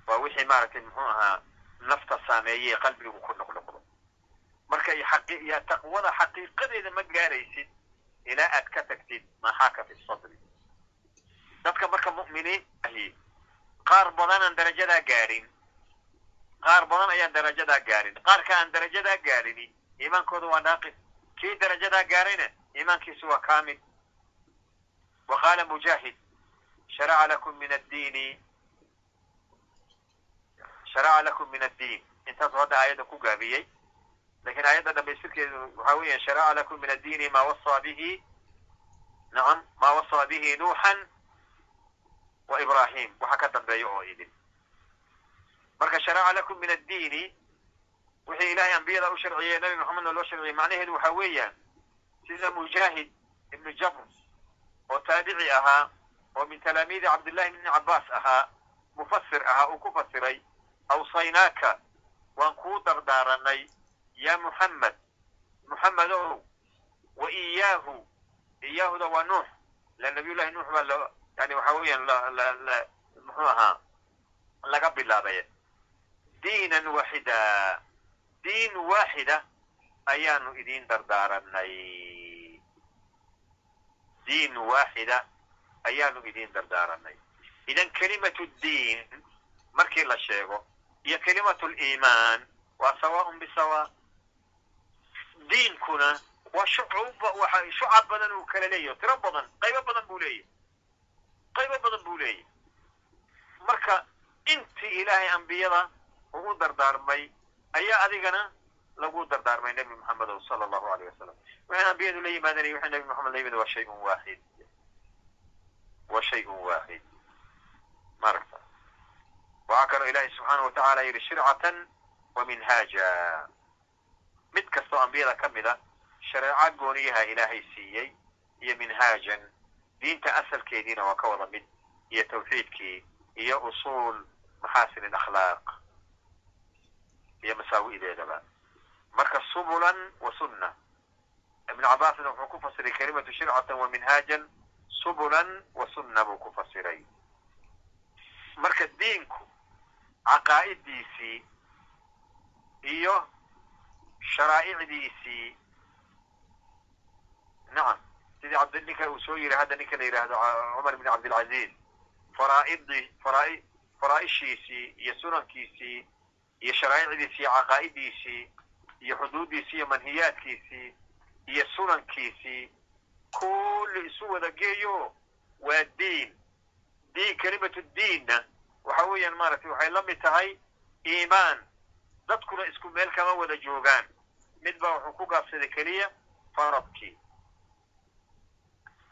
waa wixii maaragtay muxuu ahaa nafta saameeyey qalbigu ku noqnoqdo marka iyo taqwada xaqiiqadeeda ma gaaraysid ilaa aad ka tagtid maa xaaka fi sadri dadka marka mu'miniin ahi qaar badan aan darajadaa gaadhin qaar badan ayaan darajadaa gaadhin qaarka aan darajadaa gaadhini iimaankooda waa naaqis. Kii darajadaa gaadhayna iimaankiisu waa kaamil. Wa qaala mujaahid sharaca lakum min addiini sharaca lakum min addiin. Intaasu hadda aayadda ku gaabiyey. Lakiin aayadda dhamaystirkeedu waxa weeya sharaca lakum min addiini ma wasaa bihi. Nacam ma wasaa bihi nuuxan wa ibrahim waxa ka dambeeya oo idin marka sharaca lakum min addiini wixii ilahay ambiyada u sharciyey nabi maxamedna loo sharciyey macnaheedu waxa weeyaan sida mujaahid ibnu jabr oo taabici ahaa oo min talaamiidi cabdillahi ibni cabbaas ahaa mufasir ahaa uu ku fasiray awsaynaaka waan kuu dardaaranay ya muxamed muxamed ow wa iyaahu iyaahuda waa nuux la nabiy llahi nuux baa yani waxa weeyaan muxuu ahaa laga bilaabay diinan waaxida diin waaxida ayaanu idin dardaaranay diin waaxida ayaanu idin dardaaranay idan kelimatu diin markii la sheego iyo kelimatu liimaan waa sawaaun bisawa diinkuna waa shucab badan uu kala leeyahy tiro badan qaybo badan buu leeyahy qaybo badan buu leeyahy marka intii ilaahay ambiyada ugu dardaarmay ayaa adigana lagu dardaarmay nebi moxamedo sala allahu aleyh wasalam waxay ambiyadu la yimaadeen waxay nebi moxamed la yimid waa shayun waaxid wa shayun waaxid maaragta waxaa kaloo ilaahay subxaana wa tacaala yidhi shircatan wa minhaaja. Mid kastoo ambiyada ka mida shareeca gooniyaha ilaahay siiyey iyo minhaajan diinta asalkeediina waa ka wada mid iyo tawxiidkii iyo usuul maxaasin alakhlaaq iyo masaawi'deedaba marka subulan wa sunna. Ibnu cabbaasna wuxuu ku fasiray kelimatu shircatan wa minhaajan subulan wa sunna buu ku fasiray. Marka diinku caqaa'idiisii iyo sharaa'icdiisii nacam sidii cabd ninka uu soo yiri hadda ninka la yidhaahdo cumar ibn cabdilcaziz faraaidii faraa faraa'ishiisii iyo sunankiisii iyo sharaa'icdiisii iyo caqaa'idiisii iyo xuduuddiisii iyo manhiyaadkiisii iyo sunankiisii kulli isu wada geeyo waa diin. Diin kelimatu diinna waxa weeyaan maaragtay waxay la mid tahay iimaan. Dadkuna isku meel kama wada joogaan. Mid baa wuxuu ku gaabsaday keliya faradkii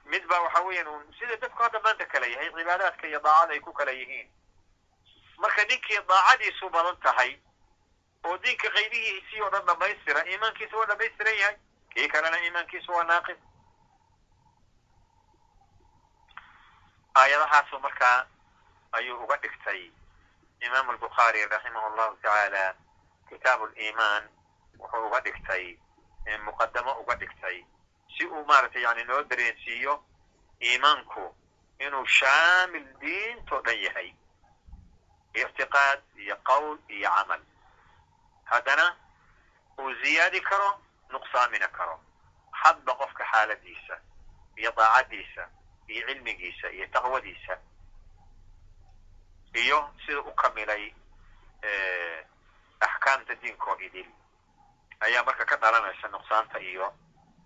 mid baa waxa weeyaan un sida dadku hadda maanta kala yahay cibaadaadka iyo daacada ay ku kala yihiin marka ninkii daacadiisu badan tahay oo diinka qaybihiisii oo dhan dhamaystira iimaankiisa waa dhamaystiran yahay kii kalena iimaankiisu waa naaqis aayadahaasu markaa ayuu uga dhigtay imaamu albukhaari raximah allahu tacaala kitaabu liimaan wuxuu uga dhigtay muqadamo uga dhigtay. Si uu maaragtay yani noo dareensiiyo iimaanku inuu shaamil diintoo dhan yahay ictiqaad iyo qowl iyo camal haddana uu ziyaadi karo nuqsaamina karo hadba qofka xaaladiisa iyo daacadiisa iyo cilmigiisa iyo taqwadiisa iyo sida u kamilay axkaamta diinkoo idil ayaa marka ka dhalanaysa nuqsaanta iyo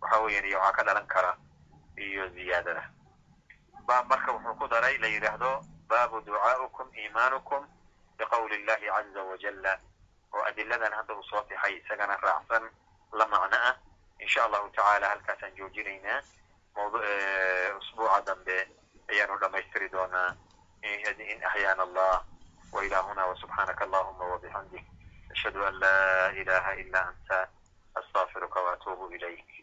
waxa weeyaan iyo waxaa ka dhalan kara iyo ziyaadada baab marka wuxuu ku daray la yidhaahdo baabu ducaa'ukum iimaanukum biqowli illahi caza wajalla oo adiladan hadda uu soo tixay isagana raacsan la macno ah insha allahu tacaala halkaasaan joojinaynaa usbuuca dambe ayaanu dhamaystiri doonaa in axyaana allah wa ilahuna wasubxaanaka allahuma wabixamdik ashhadu an la ilaha ila anta astaqfiruka waatuubu ilayk